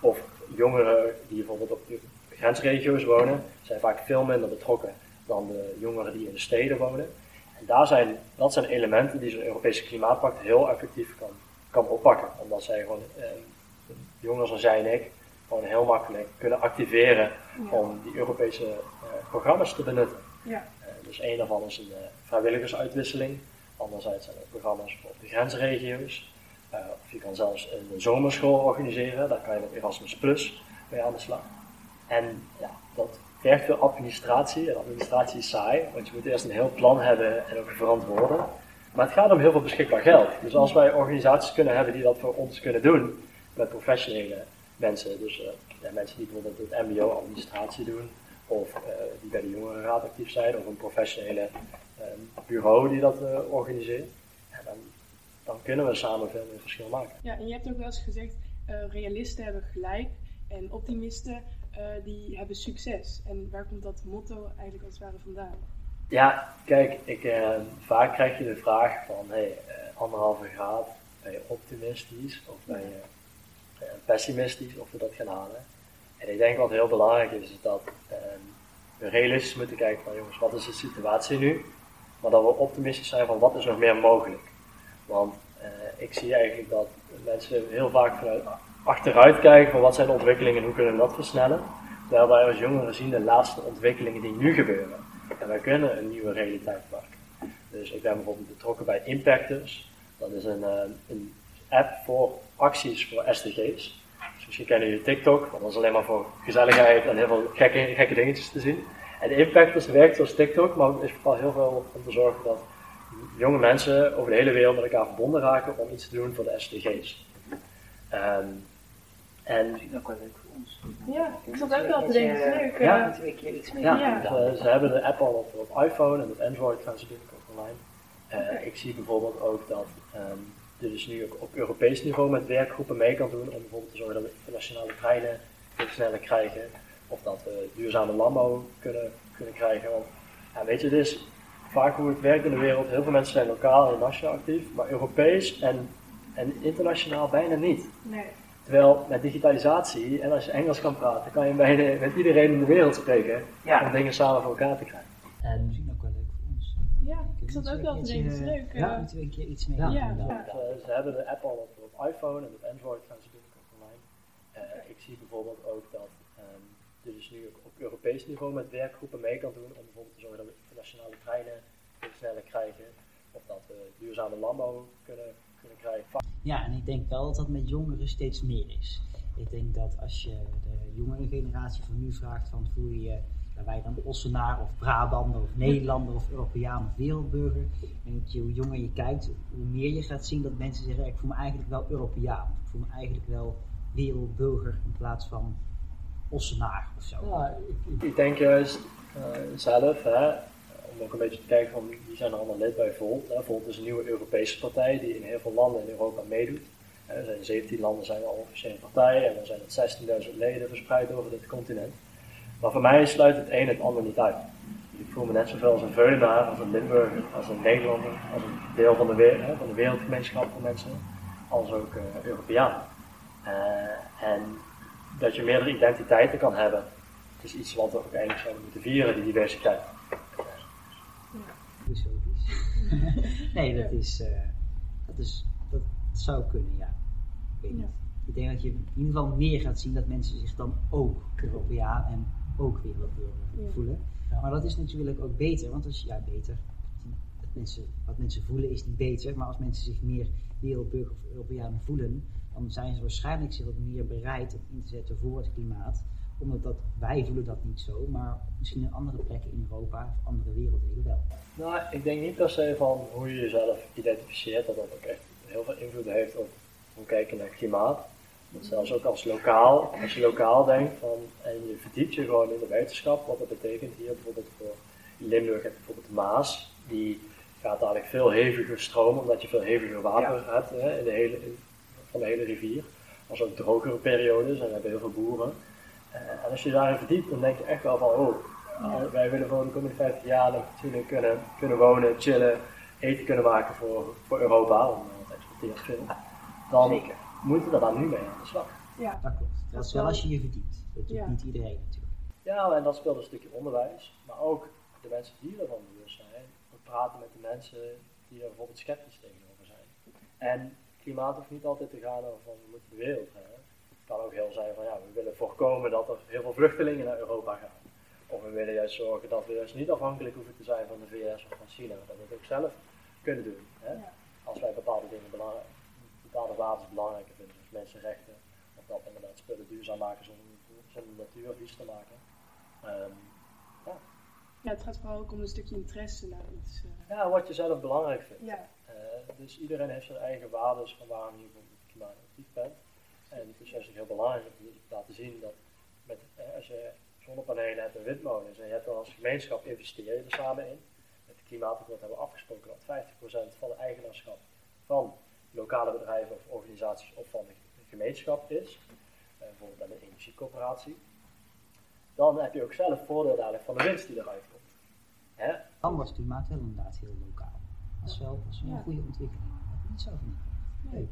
Of jongeren die bijvoorbeeld op de grensregio's wonen, zijn vaak veel minder betrokken dan de jongeren die in de steden wonen. En daar zijn, dat zijn elementen die zo'n Europese klimaatpact heel effectief kan, kan oppakken. Omdat zij gewoon, eh, jongeren zoals zij en ik, gewoon heel makkelijk kunnen activeren om die Europese eh, programma's te benutten. Ja. Uh, dus een daarvan is een uh, vrijwilligersuitwisseling. Anderzijds zijn er programma's voor de grensregio's. Of je kan zelfs een zomerschool organiseren. Daar kan je met Erasmus Plus mee aan de slag. En ja, dat vergt veel administratie. En administratie is saai, want je moet eerst een heel plan hebben en ook verantwoorden. Maar het gaat om heel veel beschikbaar geld. Dus als wij organisaties kunnen hebben die dat voor ons kunnen doen, met professionele mensen, dus uh, mensen die bijvoorbeeld het MBO-administratie doen, of uh, die bij de jongerenraad actief zijn, of een professionele uh, bureau die dat organiseert, ja, dan, dan, kunnen we samen veel meer verschil maken. Ja, en je hebt ook wel eens gezegd, realisten hebben gelijk en optimisten die hebben succes. En waar komt dat motto eigenlijk als het ware vandaan? Ja, kijk, ik, uh, vaak krijg je de vraag van, hey, anderhalve graad, ben je optimistisch of ben je pessimistisch of we dat gaan halen? En ik denk wat heel belangrijk is, is dat ehm, we realistisch moeten kijken van, jongens, wat is de situatie nu? Maar dat we optimistisch zijn van, wat is nog meer mogelijk? Want ik zie eigenlijk dat mensen heel vaak vanuit achteruit kijken van wat zijn de ontwikkelingen en hoe kunnen we dat versnellen. Terwijl wij als jongeren zien de laatste ontwikkelingen die nu gebeuren. En wij kunnen een nieuwe realiteit maken. Dus ik ben bijvoorbeeld betrokken bij Impactors. Dat is een, eh, een app voor acties voor SDG's. Dus misschien kennen jullie TikTok, want dat is alleen maar voor gezelligheid en heel veel gekke, gekke dingetjes te zien. En Impactors werkt zoals TikTok, maar is vooral heel veel om te zorgen dat jonge mensen over de hele wereld met elkaar verbonden raken om iets te doen voor de SDG's. Um, en misschien ook wel leuk voor ons. Ja, ik zat ook wel te denken, leuk. Ja, twee keer iets mee. Ja, ja. Ze, ze, hebben de app al op, op iPhone en op Android gaan ze binnenkort online. Eh, ik zie bijvoorbeeld ook dat um, je dus nu ook op Europees niveau met werkgroepen mee kan doen om bijvoorbeeld te zorgen dat we internationale treinen sneller krijgen. Of dat we duurzame landbouw kunnen, kunnen krijgen. Want ja, weet je, het is vaak hoe het werkt in de wereld. Heel veel mensen zijn lokaal en nationaal actief, maar Europees en, en internationaal bijna niet. Nee. Terwijl met digitalisatie, en als je Engels kan praten, kan je bijna met iedereen in de wereld spreken om dingen samen voor elkaar te krijgen. En misschien ook wel leuk voor ons. Ja, ik zat ook wel te denken, het is leuk. Ja, eh, moeten we een keer iets mee Ja. eh, ze hebben de app al op, op iPhone en op Android gaan ze binnenkort online. Eh, ik zie bijvoorbeeld ook dat ehm, je dus nu ook op Europees niveau met werkgroepen mee kan doen om bijvoorbeeld te zorgen dat we internationale treinen veel sneller krijgen. Of dat we duurzame landbouw kunnen, kunnen krijgen. Ja, en ik denk wel dat dat met jongeren steeds meer is. Ik denk dat als je de jongere generatie van nu vraagt van voel je je wij dan Ossenaar of Brabander of Nederlander of Europeaan of wereldburger. En hoe jonger je kijkt, hoe meer je gaat zien dat mensen zeggen ik voel me eigenlijk wel Europeaan. Ik voel me eigenlijk wel wereldburger in plaats van Ossenaar of zo. Ja, ik, ik denk juist eh, zelf, om ook een beetje te kijken van wie zijn er allemaal lid bij Volt. Hè. Volt is een nieuwe Europese partij die in heel veel landen in Europa meedoet. Er zijn 17 landen zijn al officiële partij en er zijn het 16.000 leden verspreid over dit continent. Maar voor mij sluit het een het ander niet uit. Ik voel me net zoveel als een Veulenaar, als een Limburger, als een Nederlander, als een deel van de, we- hè, van de wereldgemeenschap van mensen, als ook eh, Europeaan. Eh, en dat je meerdere identiteiten kan hebben, is iets wat we ook eigenlijk zouden moeten vieren, die diversiteit. Filosofisch. nee, dat is, eh, dat is, dat zou kunnen, ja. Ik weet niet. Ja. Ik denk dat je in ieder geval meer gaat zien dat mensen zich dan ook Europeaan en ook wereldburger Ja. voelen. Maar dat is natuurlijk ook beter, want als je, ja beter, dat mensen, wat mensen voelen is niet beter, maar als mensen zich meer wereldburger of Europeaan voelen, dan zijn ze waarschijnlijk zich ook meer bereid om in te zetten voor het klimaat. Omdat dat, wij voelen dat niet zo, maar misschien in andere plekken in Europa of andere werelddelen wel. Nou, ik denk niet per se van hoe je jezelf identificeert, dat dat ook echt heel veel invloed heeft op hoe kijken naar klimaat. Zelfs ook als lokaal, als je lokaal denkt van, en je verdiept je gewoon in de wetenschap, wat dat betekent hier bijvoorbeeld voor Limburg heb je bijvoorbeeld de Maas, die gaat dadelijk veel heviger stromen, omdat je veel heviger water hebt hè, in de hele, in- van de hele rivier. Als ook drogere periodes, en we hebben heel veel boeren. Eh, en als je daarin verdiept, dan denk je echt wel van, oh, uh, wij willen voor de komende 50 jaar nog natuurlijk kunnen, kunnen wonen, chillen, eten kunnen maken voor, voor Europa, want uh, het exporteert veel. Dan Zeker. Moeten we daar nu mee aan de slag. Ja, Dat klopt. Dat is wel als je je verdiept. Dat doet Ja. niet iedereen natuurlijk. Ja, en dat speelt een stukje onderwijs, maar ook de mensen die ervan bewust zijn. We praten met de mensen die er bijvoorbeeld sceptisch tegenover zijn. En klimaat hoeft niet altijd te gaan over van we moeten de wereld redden. Het kan ook heel zijn van ja, we willen voorkomen dat er heel veel vluchtelingen naar Europa gaan. Of we willen juist zorgen dat we juist niet afhankelijk hoeven te zijn van de VS of van China. Dat we het ook zelf kunnen doen. Hè? Ja. Als wij bepaalde dingen belangrijk, bepaalde waarden belangrijker vinden, zoals mensenrechten. Of dat inderdaad spullen duurzaam maken zonder, zonder natuur vies te maken. Ehm, ja, het gaat vooral ook om een stukje interesse naar iets. eh, ja, wat je zelf belangrijk vindt. ja, Eh, dus iedereen heeft zijn eigen waarden van waarom je klimaatactief bent. En het is juist heel belangrijk om te laten zien dat met, eh, als je zonnepanelen hebt en windmolens en je hebt dan als gemeenschap investeer je er samen in. Met het klimaatakkoord hebben we afgesproken dat 50% van de eigenaarschap van lokale bedrijven of organisaties of van de gemeenschap is. Eh, bijvoorbeeld bij een energiecoöperatie. Dan heb je ook zelf voordeel dadelijk van de winst die eruit komt. Hè? Dan was klimaat wel inderdaad heel lokaal. Dat is wel, dat is wel Ja. een goede ontwikkeling. Daar heb ik niet zo van. Nee. Leuk.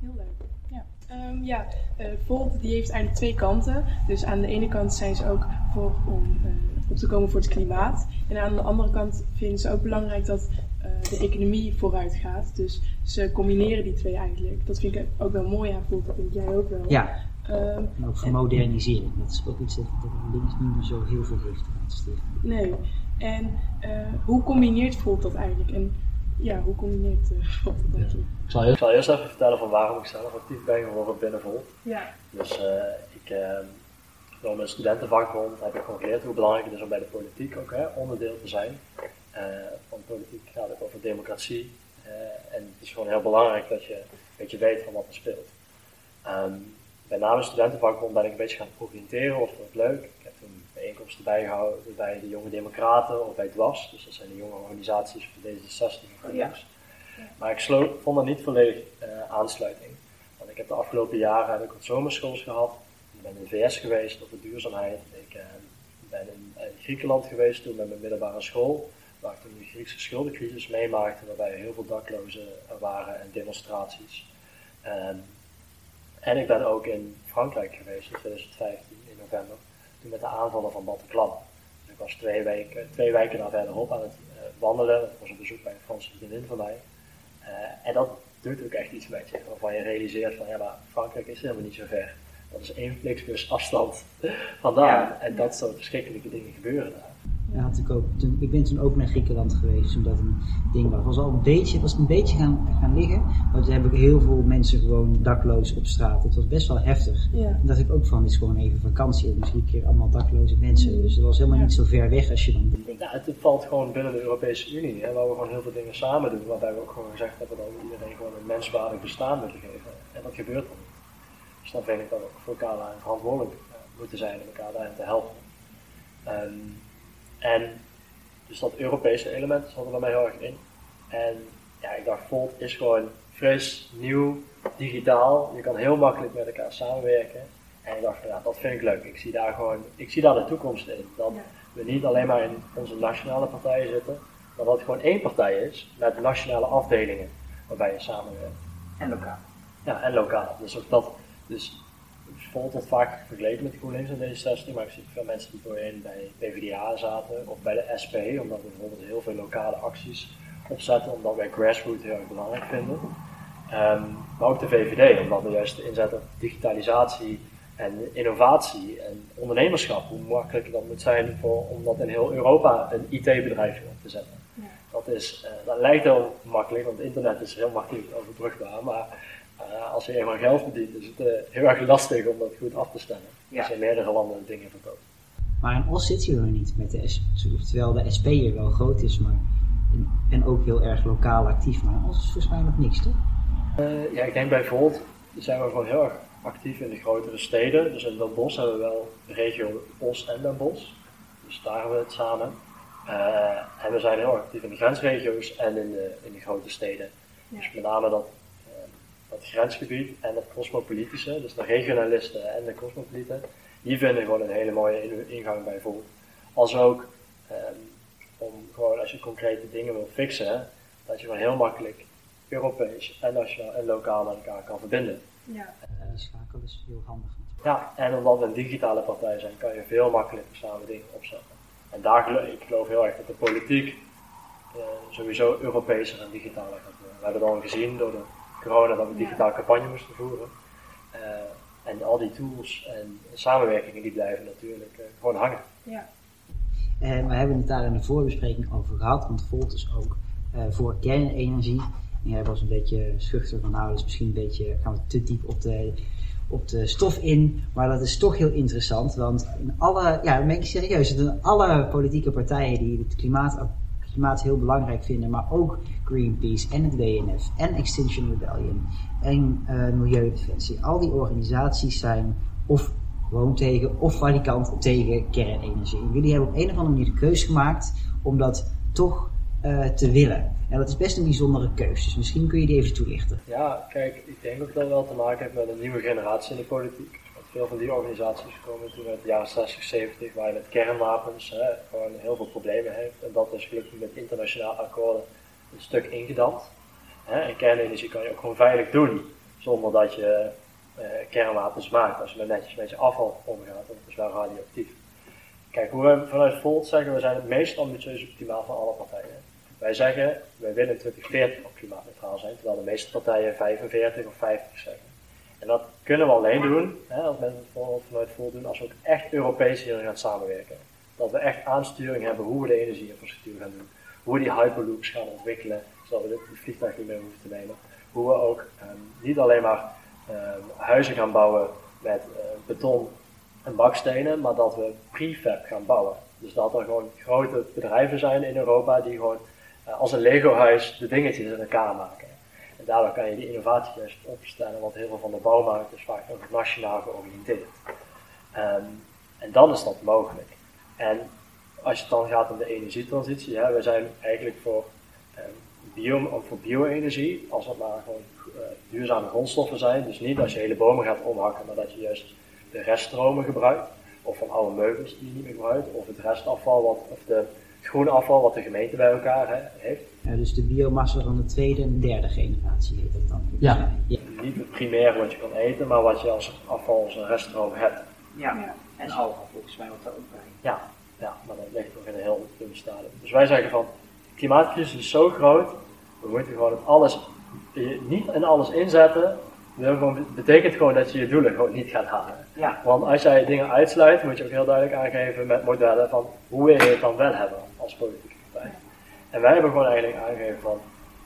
heel leuk. Ja, Ehm, ja eh, Volt die heeft eigenlijk twee kanten. Dus aan de ene kant zijn ze ook voor om eh, op te komen voor het klimaat. En aan de andere kant vinden ze ook belangrijk dat de economie vooruit gaat. Dus ze combineren die twee eigenlijk. Dat vind ik ook wel mooi aan Volt, dat denk jij ook wel. Ja, Ehm, en ook vermodernisering. Dat is ook iets dat, dat links niet meer zo heel veel heeft aan nee. En eh, hoe combineert Volt dat eigenlijk? En ja, hoe combineert eh, Volt dat eigenlijk? Ik zal, ik zal eerst even vertellen van waarom ik zelf actief ben geworden binnen Volt. Ja, Dus eh, ik, eh, door mijn studentenvakbond heb ik gewoon geleerd hoe belangrijk het is om bij de politiek ook hè, onderdeel te zijn. Eh want politiek gaat ook over democratie. eh, en het is gewoon heel belangrijk dat je een beetje weet van wat er speelt. Ehm bij na mijn studentenvakbond ben ik een beetje gaan oriënteren, of vond ik leuk. Ik heb toen bijeenkomsten bijgehouden bij de Jonge Democraten of bij DWAS. Dus dat zijn de jonge organisaties voor D66 en Oh, ja. GroenLinks. Maar ik vond er niet volledig eh, aansluiting. Want ik heb de afgelopen jaren heb ik wat zomerschools gehad. Ik ben in de VS geweest op de duurzaamheid. Ik ben in, in Griekenland geweest toen met mijn middelbare school. Waar ik toen de Griekse schuldencrisis meemaakte. Waarbij heel veel daklozen er waren en demonstraties. Ehm, en ik ben ook in Frankrijk geweest in 2015, in november. Toen met de aanvallen van Bataclan. Dus ik was twee weken, twee weken daar verderop aan het eh, wandelen. Ik was op bezoek bij een Franse vriendin van mij. Eh, en dat doet ook echt iets met je. Waarvan je realiseert van ja, maar Frankrijk is helemaal niet zo ver. Dat is één fliksbus afstand vandaan. Ja. En dat soort verschrikkelijke dingen gebeuren daar. Ja, had ik ook. Toen, ik ben toen ook naar Griekenland geweest, toen dat een ding was. was al een beetje, was een beetje gaan, gaan liggen. Maar toen heb ik heel veel mensen gewoon dakloos op straat. Het was best wel heftig. Ja. En dacht ik ook van, dit is gewoon even vakantie. En misschien een keer allemaal dakloze mensen. Dus het was helemaal Ja. niet zo ver weg als je dan denkt. Ja, het valt gewoon binnen de Europese Unie, hè, waar we gewoon heel veel dingen samen doen. Waarbij we ook gewoon gezegd hebben dat we iedereen gewoon een menswaardig bestaan willen geven. En dat gebeurt dan niet. Dus dan vind ik dat we ook voor elkaar verantwoordelijk eh, moeten zijn en elkaar daarin te helpen. Ehm, en dus dat Europese element zat er bij mij heel erg in. En ja, ik dacht, Volt is gewoon fris, nieuw, digitaal. Je kan heel makkelijk met elkaar samenwerken. En ik dacht, van, ja, dat vind ik leuk. Ik zie daar gewoon, ik zie daar de toekomst in. Dat Ja. we niet alleen maar in onze nationale partijen zitten, maar dat het gewoon één partij is met nationale afdelingen waarbij je samenwerkt. En lokaal. Ja, en lokaal. Dus ook dat, dus Volt wordt vaak vergeleken met GroenLinks en D66, maar ik zie veel mensen die voorheen bij PvdA zaten of bij de SP, omdat we bijvoorbeeld heel veel lokale acties opzetten, omdat wij grassroots heel erg belangrijk vinden. Ehm, maar ook de VVD, omdat we juist inzetten op digitalisatie en innovatie en ondernemerschap. Hoe makkelijk dat moet zijn voor, om dat in heel Europa een IT-bedrijf op te zetten. Ja. Dat, is, eh, dat lijkt heel makkelijk, want internet is heel makkelijk overbrugbaar, maar eh, als je eenmaal geld verdient, is het eh, heel erg lastig om dat goed af te stemmen. Ja. Als je in meerdere landen dingen verkoopt. Maar in Os zit je er niet met de SP. Terwijl de SP hier wel groot is, maar. En, en ook heel erg lokaal actief. Maar in Os is volgens mij nog niks, toch? Eh, ja, ik denk bij Volt zijn we gewoon heel erg actief in de grotere steden. Dus in Den Bosch hebben we wel de regio Os en Den Bosch. Dus daar hebben we het samen. Eh, en we zijn heel erg actief in de grensregio's en in de, in de grote steden. Ja. Dus met name dat, dat grensgebied en dat cosmopolitische, dus de regionalisten en de cosmopolieten, die vinden gewoon een hele mooie in- ingang bij Volt. Als ook ehm, om gewoon als je concrete dingen wil fixen, dat je gewoon heel makkelijk Europees en nationaal en lokaal met elkaar kan verbinden. Ja. Eh, die schakel is heel handig. Ja, en omdat we een digitale partij zijn, kan je veel makkelijker samen dingen opzetten. En daar geloof ik geloof heel erg dat de politiek eh, sowieso Europeeser en digitaler gaat worden. We hebben het al gezien door de corona dat we Ja. digitaal campagne moesten voeren. Eh, en al die tools en samenwerkingen die blijven natuurlijk eh, gewoon hangen. Ja. En we hebben het daar in de voorbespreking over gehad, want Volt is ook eh, voor kernenergie. En jij was een beetje schuchter van, nou, dat is misschien een beetje, gaan we te diep op de, op de stof in. Maar dat is toch heel interessant, want in alle, ja, dan ben ik serieus, in alle politieke partijen die het klimaat, klimaat heel belangrijk vinden, maar ook Greenpeace en het WNF en Extinction Rebellion en eh, Milieudefensie. Al die organisaties zijn of gewoon tegen of valikant tegen kernenergie. En jullie hebben op een of andere manier de keuze gemaakt om dat toch eh, te willen. En dat is best een bijzondere keuze, dus misschien kun je die even toelichten. Ja, kijk, ik denk dat het wel te maken heeft met een nieuwe generatie in de politiek. Veel van die organisaties komen toen uit de jaren 60, 70, waar je met kernwapens hè, gewoon heel veel problemen heeft. En dat is gelukkig met internationale akkoorden een stuk ingedampt. En kernenergie kan je ook gewoon veilig doen, zonder dat je eh, kernwapens maakt. Als je maar netjes met je afval omgaat, het is wel radioactief. Kijk, hoe we vanuit Volt zeggen, we zijn het meest ambitieuze klimaat van alle partijen. Wij zeggen, wij willen in 2040 op klimaatneutraal zijn, terwijl de meeste partijen 45 of 50 zeggen. En dat kunnen we alleen doen, hè, als mensen het vooral vanuit Volt doen, als we ook echt Europees hierin gaan samenwerken. Dat we echt aansturing hebben hoe we de energieinfrastructuur gaan doen. Hoe we die hyperloops gaan ontwikkelen, zodat we dit vliegtuig niet meer hoeven te nemen. Hoe we ook ehm, niet alleen maar ehm, huizen gaan bouwen met eh, beton en bakstenen, maar dat we prefab gaan bouwen. Dus dat er gewoon grote bedrijven zijn in Europa die gewoon eh, als een Lego-huis de dingetjes in elkaar maken. Daardoor kan je die innovatie juist opstellen, want heel veel van de bouwmarkt is vaak nog nationaal georiënteerd. Ehm, en dan is dat mogelijk. En als het dan gaat om de energietransitie, we zijn eigenlijk voor, eh, bio, voor bio-energie, als het maar gewoon eh, duurzame grondstoffen zijn. Dus niet als je hele bomen gaat omhakken, maar dat je juist de reststromen gebruikt. Of van oude meubels die je niet meer gebruikt, of het restafval, wat, of het groene afval wat de gemeente bij elkaar hè, heeft. Ja, dus de biomassa van de tweede en derde generatie heet dat dan. Ja. ja. Niet het primair wat je kan eten, maar wat je als afval, als een reststroom hebt. Ja. Ja. En algen volgens mij wat daar ook bij. Ja, ja, maar dat ligt nog in een heel dun stadium. Dus wij zeggen van, de klimaatcrisis is zo groot, we moeten gewoon het alles, je niet in alles inzetten, gewoon, betekent gewoon dat je je doelen gewoon niet gaat halen. Ja. Want als jij dingen uitsluit, moet je ook heel duidelijk aangeven met modellen van hoe wil je het dan wel hebben als politieke partij. En wij hebben gewoon eigenlijk aangegeven van,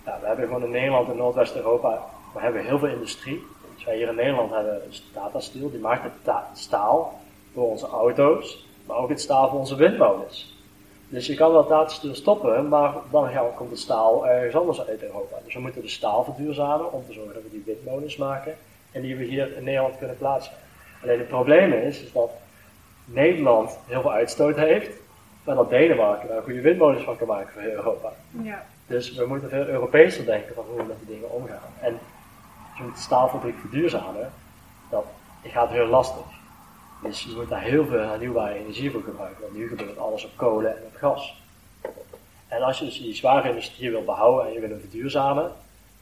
ja, we hebben gewoon in Nederland en Noordwest-Europa, we hebben heel veel industrie. Dus wij hier in Nederland hebben Tata Steel, die maakt het ta- staal voor onze auto's, maar ook het staal voor onze windmolens. Dus je kan wel Tata Steel stoppen, maar dan komt het staal ergens anders uit Europa. Dus we moeten de staal verduurzamen om te zorgen dat we die windmolens maken en die we hier in Nederland kunnen plaatsen. Alleen het probleem is dat Nederland heel veel uitstoot heeft, maar dat Denemarken daar goede windmolens van kan maken voor heel Europa. Ja. Dus we moeten veel Europeeser denken van hoe we met die dingen omgaan. En als je moet de staalfabriek verduurzamen, dat gaat heel lastig. Dus je moet daar heel veel hernieuwbare energie voor gebruiken. Want nu gebeurt alles op kolen en op gas. En als je dus die zware industrie wil behouden en je wil hem verduurzamen,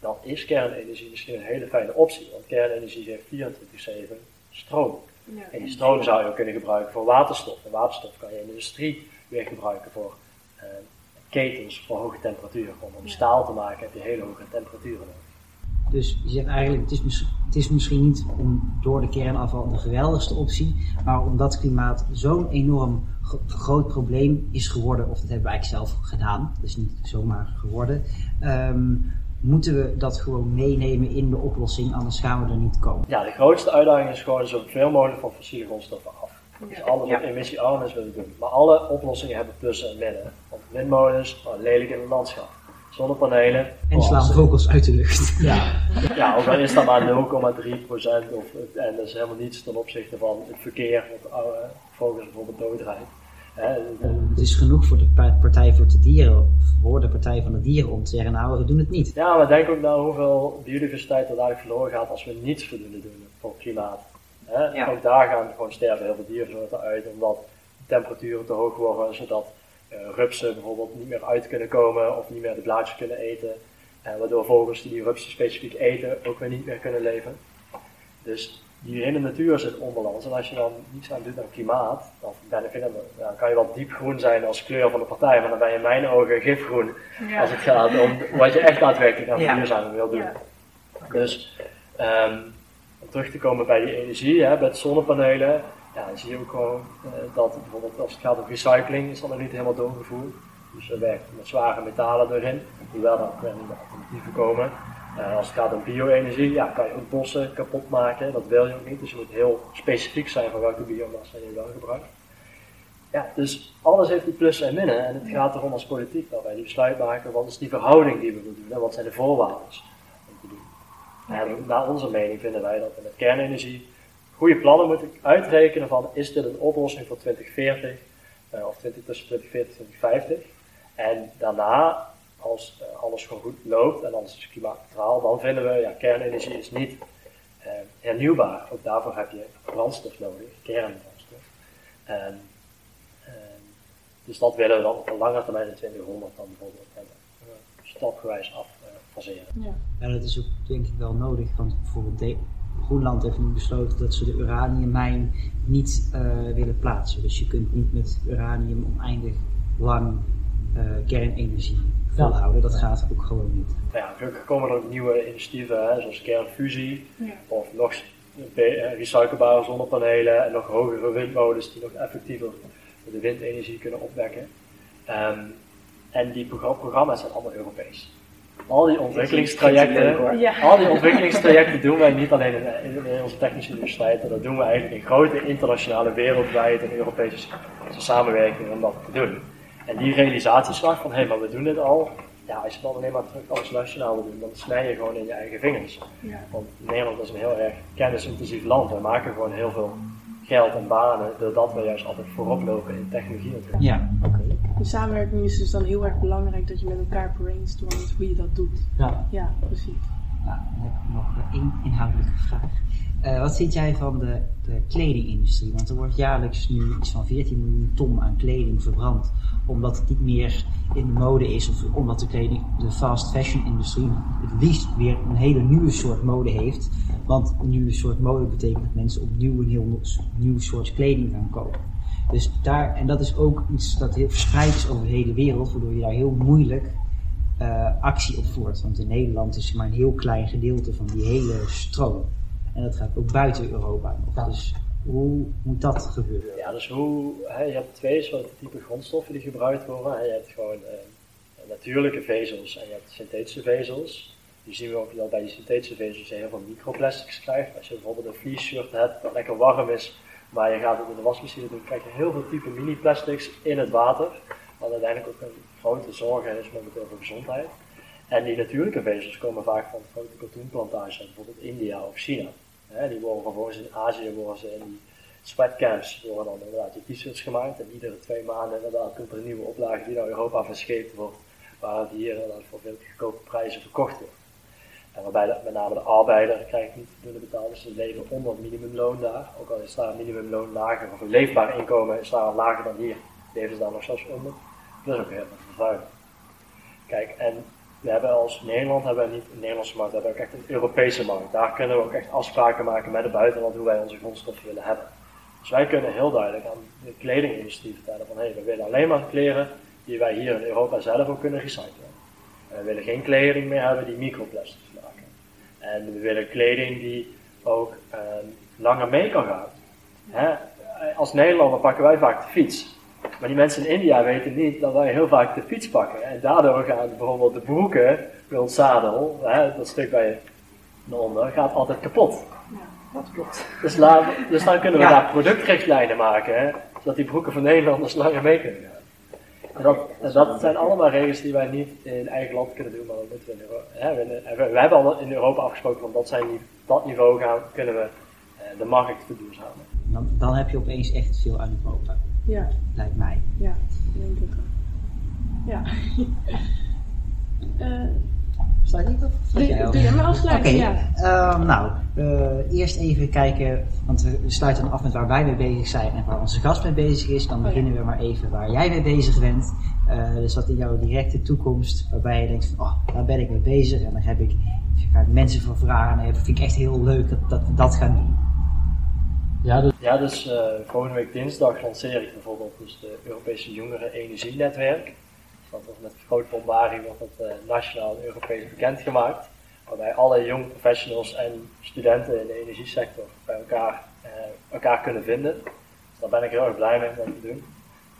dan is kernenergie misschien een hele fijne optie. Want kernenergie geeft 24-7 stroom. Ja. En die stroom zou je ook kunnen gebruiken voor waterstof. En waterstof kan je in de industrie weer gebruiken voor eh, ketens voor hoge temperaturen. Om, om staal te maken heb je hele hoge temperaturen nodig. Dus je zegt eigenlijk, het is, mis- het is misschien niet om door de kernafval de geweldigste optie, maar omdat klimaat zo'n enorm gro- groot probleem is geworden, of dat hebben we eigenlijk zelf gedaan, dat is niet zomaar geworden, ehm, moeten we dat gewoon meenemen in de oplossing, anders gaan we er niet komen. Ja, de grootste uitdaging is gewoon zoveel mogelijk van fossiele grondstoffen af. Dus alles wat Ja. emissiearm is, doen. Maar alle oplossingen hebben plussen en minnen. Want windmolens, oh, lelijk in het landschap. Zonnepanelen, En oh, slaan vogels uit de lucht. Ja, Ja, ook al is dat maar 0,3% of, en dat is helemaal niets ten opzichte van het verkeer, wat uh, vogels bijvoorbeeld doodrijdt. Hè, Het is genoeg voor de pa- Partij voor de Dieren, voor de Partij van de Dieren om te zeggen, nou we doen het niet. Ja, maar denk ook naar hoeveel biodiversiteit er dadelijk verloren gaat als we niets voldoende doen voor klimaat. Hè? Ja. Ook daar gaan gewoon sterven heel veel diersoorten uit, omdat de temperaturen te hoog worden, zodat eh, rupsen bijvoorbeeld niet meer uit kunnen komen of niet meer de blaadjes kunnen eten. En waardoor vogels die die rupsen specifiek eten ook weer niet meer kunnen leven. Dus die hele natuur zit onbalans. En als je dan niets aan doet aan klimaat, dan, ben ik, dan kan je wel diepgroen zijn als kleur van de partij, maar dan ben je in mijn ogen gifgroen Ja. als het gaat om wat je echt daadwerkelijk aan Ja. wil doen. Ja. Dus ehm, om terug te komen bij die energie, hè, bij zonnepanelen, ja, dan zie je ook gewoon eh, dat bijvoorbeeld als het gaat om recycling, is dat nog niet helemaal doorgevoerd. Dus we werken met zware metalen erin, hoewel er ook weer alternatieven komen. Eh, als het gaat om bio-energie, ja, kan je ook bossen kapot maken, dat wil je ook niet. Dus je moet heel specifiek zijn van welke biomassa je wel gebruikt. Ja, dus alles heeft die plussen en minnen. En het gaat erom als politiek dat wij die besluit maken. Wat is die verhouding die we willen doen? En wat zijn de voorwaarden? En naar onze mening vinden wij dat we met kernenergie goede plannen moeten uitrekenen van is dit een oplossing voor 2040 eh, of 20, tussen 2040 en 2050. En daarna, als eh, alles gewoon goed loopt en alles is klimaatneutraal, dan vinden we ja, kernenergie is niet eh, hernieuwbaar. Ook daarvoor heb je brandstof nodig, kernbrandstof. En, eh, dus dat willen we dan op een lange termijn in 2100 dan bijvoorbeeld hebben. Stapgewijs af faseren. Ja. Ja, dat is ook denk ik wel nodig, want bijvoorbeeld de- Groenland heeft nu besloten dat ze de uraniummijn niet eh, willen plaatsen. Dus je kunt niet met uranium oneindig lang eh, kernenergie volhouden. Dat gaat ook gewoon niet. Nou ja, gelukkig komen er ook nieuwe initiatieven, hè, zoals kernfusie, Ja. of nog eh, recyclebare zonnepanelen en nog hogere windmolens die nog effectiever de windenergie kunnen opwekken. Ehm, en die progr- programma's zijn allemaal Europees. Al die ontwikkelingstrajecten, Ja. al die ontwikkelingstrajecten doen wij niet alleen in, in, in onze technische universiteiten, dat doen we eigenlijk in grote internationale wereldwijd en Europese samenwerking om dat te doen. En die realisatieslag van hé, maar we doen dit al, ja, als je dan alleen maar terug alles nationaal wil doen, dan snij je gewoon in je eigen vingers. Ja. Want Nederland is een heel erg kennisintensief land. We maken gewoon heel veel geld en banen, doordat we juist altijd voorop lopen in technologie natuurlijk. Ja, oké. De samenwerking is dus dan heel erg belangrijk dat je met elkaar brainstormt hoe je dat doet. Ja. Ja, precies. Nou, dan heb ik nog één inhoudelijke vraag. Eh, wat vind jij van de, de kledingindustrie? Want er wordt jaarlijks nu iets van 14 miljoen ton aan kleding verbrand. Omdat het niet meer in de mode is, of omdat de, kleding, de fast fashion industrie het liefst weer een hele nieuwe soort mode heeft. Want een nieuwe soort mode betekent dat mensen opnieuw een heel nieuw soort kleding gaan kopen. Dus daar, en dat is ook iets dat heel verspreid is over de hele wereld, waardoor je daar heel moeilijk uh, actie op voert. Want in Nederland is maar een heel klein gedeelte van die hele stroom. En dat gaat ook buiten Europa nog. Dus hoe moet dat gebeuren? Ja, dus hoe, hè, je hebt twee soorten type grondstoffen die gebruikt worden. Hè. Je hebt gewoon uh, natuurlijke vezels en je hebt synthetische vezels. Die zien we ook dat bij die synthetische vezels je heel veel microplastics krijgt. Als je bijvoorbeeld een fleece shirt hebt dat lekker warm is, maar je gaat het in de wasmachine doen, krijg je heel veel type mini-plastics in het water. Wat uiteindelijk ook een grote zorg is momenteel voor gezondheid. En die natuurlijke vezels komen vaak van grote katoenplantages, bijvoorbeeld India of China. die worden vervolgens in Azië worden ze in die sweatcamps worden dan inderdaad je t-shirts gemaakt. En iedere twee maanden inderdaad komt er een nieuwe oplage die naar Europa verscheept wordt, waar het hier inderdaad voor veel goedkope prijzen verkocht wordt. Waarbij de, met name de arbeider krijgt niet voldoende betaald, dus ze leven onder het minimumloon daar. Ook al is daar een minimumloon lager, of een leefbaar inkomen is daar lager dan hier, leven ze daar nog zelfs onder. Dat is ook heel erg vervuiling. Kijk, en we hebben als Nederland hebben we niet een Nederlandse markt, we hebben ook echt een Europese markt. Daar kunnen we ook echt afspraken maken met het buitenland hoe wij onze grondstoffen willen hebben. Dus wij kunnen heel duidelijk aan de kledingindustrie vertellen van hé, hey, we willen alleen maar kleren die wij hier in Europa zelf ook kunnen recyclen. En we willen geen kleding meer hebben die microplastics. En we willen kleding die ook eh, langer mee kan gaan. Hè? Als Nederlander pakken wij vaak de fiets. Maar die mensen in India weten niet dat wij heel vaak de fiets pakken. En daardoor gaan bijvoorbeeld de broeken bij ons zadel, hè, dat stuk bij onder, gaat altijd kapot. Ja, dat klopt. Dus, dus dan kunnen we daar productrichtlijnen maken, hè, zodat die broeken van Nederlanders langer mee kunnen gaan. En dat, dat zijn allemaal regels die wij niet in eigen land kunnen doen, maar dat moeten we in Europa. Hè, we, we, hebben al in Europa afgesproken van dat, zijn, dat niveau gaan, kunnen we eh, de markt verduurzamen. Dan, dan heb je opeens echt veel aan Europa. Ja. Lijkt mij. Ja, denk ik ook. Ja. uh, Sluit ik? Doe je maar afsluiten, okay. ja. Uh, nou, uh, eerst even kijken, want we sluiten af met waar wij mee bezig zijn en waar onze gast mee bezig is. Dan oh, beginnen we maar even waar jij mee bezig bent. Uh, dus wat in jouw directe toekomst, waarbij je denkt van, oh, daar ben ik mee bezig. En dan heb ik, ga ik mensen voor vragen en dat vind ik echt heel leuk dat, dat we dat gaan doen. Ja, dus, ja, dus uh, volgende week dinsdag lanceer ik bijvoorbeeld dus de Europese Jongeren Energienetwerk. Dat wordt met wordt dat uh, nationaal en Europees bekendgemaakt. Waarbij alle jonge professionals en studenten in de energiesector bij elkaar, uh, elkaar kunnen vinden. Dus daar ben ik heel erg blij mee om te doen.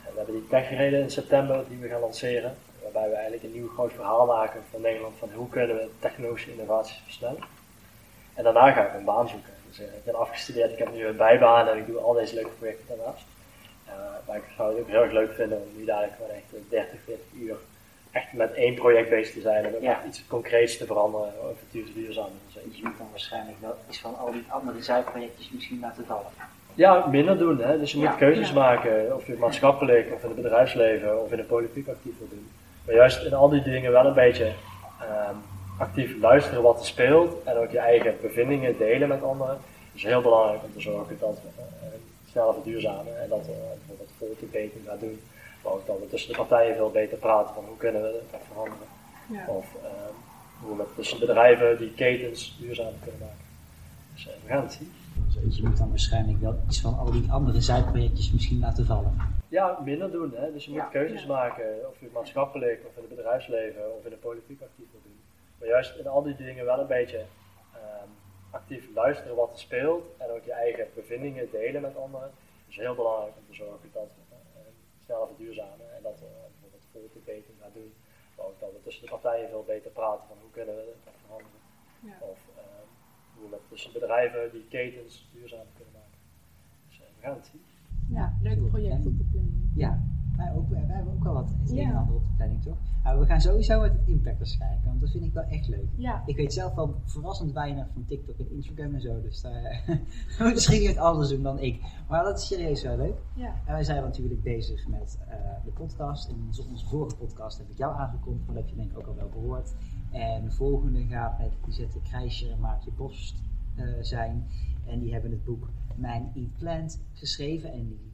En we hebben die techreden in september die we gaan lanceren. Waarbij we eigenlijk een nieuw groot verhaal maken van Nederland van hoe kunnen we technologische innovaties versnellen. En daarna ga ik een baan zoeken. Dus uh, ik ben afgestudeerd, ik heb nu een bijbaan en ik doe al deze leuke projecten daarnaast. Uh, maar ik zou het ook heel erg leuk vinden om nu dadelijk gewoon echt 30, 40 uur echt met één project bezig te zijn en ja. iets concreets te veranderen over duurzaam. Dus je moet dan waarschijnlijk wel iets van al die andere zijprojectjes misschien laten vallen. Ja, minder doen. Hè? Dus je moet ja, keuzes ja. maken, of je maatschappelijk of in het bedrijfsleven of in de politiek actief wil doen. Maar juist in al die dingen wel een beetje um, actief luisteren wat er speelt en ook je eigen bevindingen delen met anderen. is heel belangrijk om te zorgen dat we uh, sneller verduurzamen en dat we uh, bijvoorbeeld volksbeting gaan doen. Maar ook dat we tussen de partijen veel beter praten van hoe kunnen we dat veranderen. Ja. Of uh, hoe we tussen bedrijven die ketens duurzaam kunnen maken. Dus we gaan het zien. Dus je moet dan waarschijnlijk wel iets van al die andere zijprojectjes misschien laten vallen. Ja, minder doen. Hè? Dus je moet ja, keuzes maken, of je maatschappelijk of in het bedrijfsleven of in de politiek actief wil doen. Maar juist in al die dingen wel een beetje um, actief luisteren wat er speelt en ook je eigen bevindingen delen met anderen. is heel belangrijk om te zorgen dat we uh, sneller verduurzamen en dat we uh, bijvoorbeeld volksbeting gaan doen. Maar ook dat we tussen de partijen veel beter praten van hoe kunnen we dat veranderen. Ja. Of uh, hoe we tussen bedrijven die ketens duurzaam kunnen maken. Dus we gaan het zien. Ja, leuk project op de planning. Ja, Wij, ook, wij hebben ook wel wat het een en Ja. ander op de planning, toch? Maar we gaan sowieso met het impacters kijken, want dat vind ik wel echt leuk. Ja, Ik weet zelf wel verrassend weinig van TikTok en Instagram en zo, dus daar moet misschien iemand anders doen dan ik. Maar dat is serieus wel leuk. ja. En wij zijn natuurlijk bezig met eh, de podcast. En onze, onze vorige podcast heb ik jou aangekondigd, maar dat heb je denk ik ook al wel gehoord. En de volgende gaat met Lisette Krijscher en Maartje Post eh, zijn. En die hebben het boek Mijn Eat Plant geschreven. En die,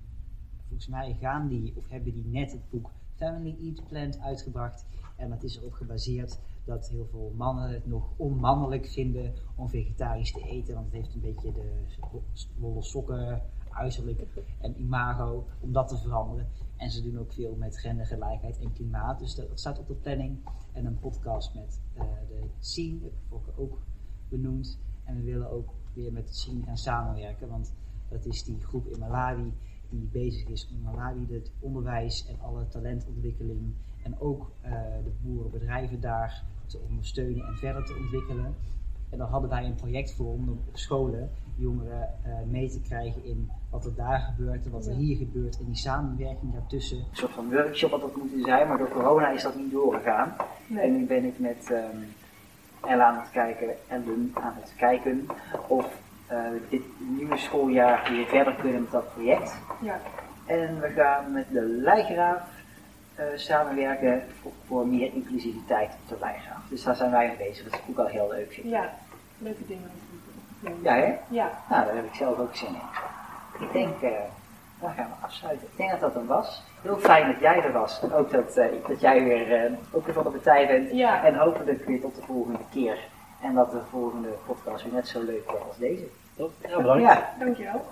volgens mij gaan die, of hebben die net het boek Family Eat Plant uitgebracht. En dat is erop gebaseerd dat heel veel mannen het nog onmannelijk vinden om vegetarisch te eten. Want het heeft een beetje de wollen sokken, uiterlijk en imago, om dat te veranderen. En ze doen ook veel met gendergelijkheid en klimaat. Dus dat, staat op de planning. En een podcast met eh, de Scene, heb ik ook benoemd. En we willen ook weer met de Scene gaan samenwerken. Want dat is die groep in Malawi die bezig is om Malawi het onderwijs en alle talentontwikkeling en ook eh, de boerenbedrijven daar te ondersteunen en verder te ontwikkelen. En dan hadden wij een project voor om op scholen jongeren eh, mee te krijgen in wat er daar gebeurt en wat er hier gebeurt en die samenwerking daartussen. Een soort van workshop had dat moeten zijn, maar door corona is dat niet doorgegaan. En nu ben ik met ehm Ella aan het kijken en Lun aan het kijken of dit nieuwe schooljaar weer verder kunnen met dat project. Ja, En we gaan met de Leijgraaf eh, samenwerken voor, voor meer inclusiviteit op de Leijgraaf. Dus daar zijn wij mee bezig, dat is ook al heel leuk vind ik. ja. Leuke dingen. Ja. Ja, hè? Ja, Nou, daar heb ik zelf ook zin in. Ik denk, eh daar gaan we afsluiten. Ik denk dat dat hem was. Heel fijn dat jij er was. En ook dat, eh, dat jij weer, eh, ook weer van de partij bent. Ja. En hopelijk weer tot de volgende keer. En dat de volgende podcast weer net zo leuk wordt als deze. Top. Ja, bedankt. Dankjewel.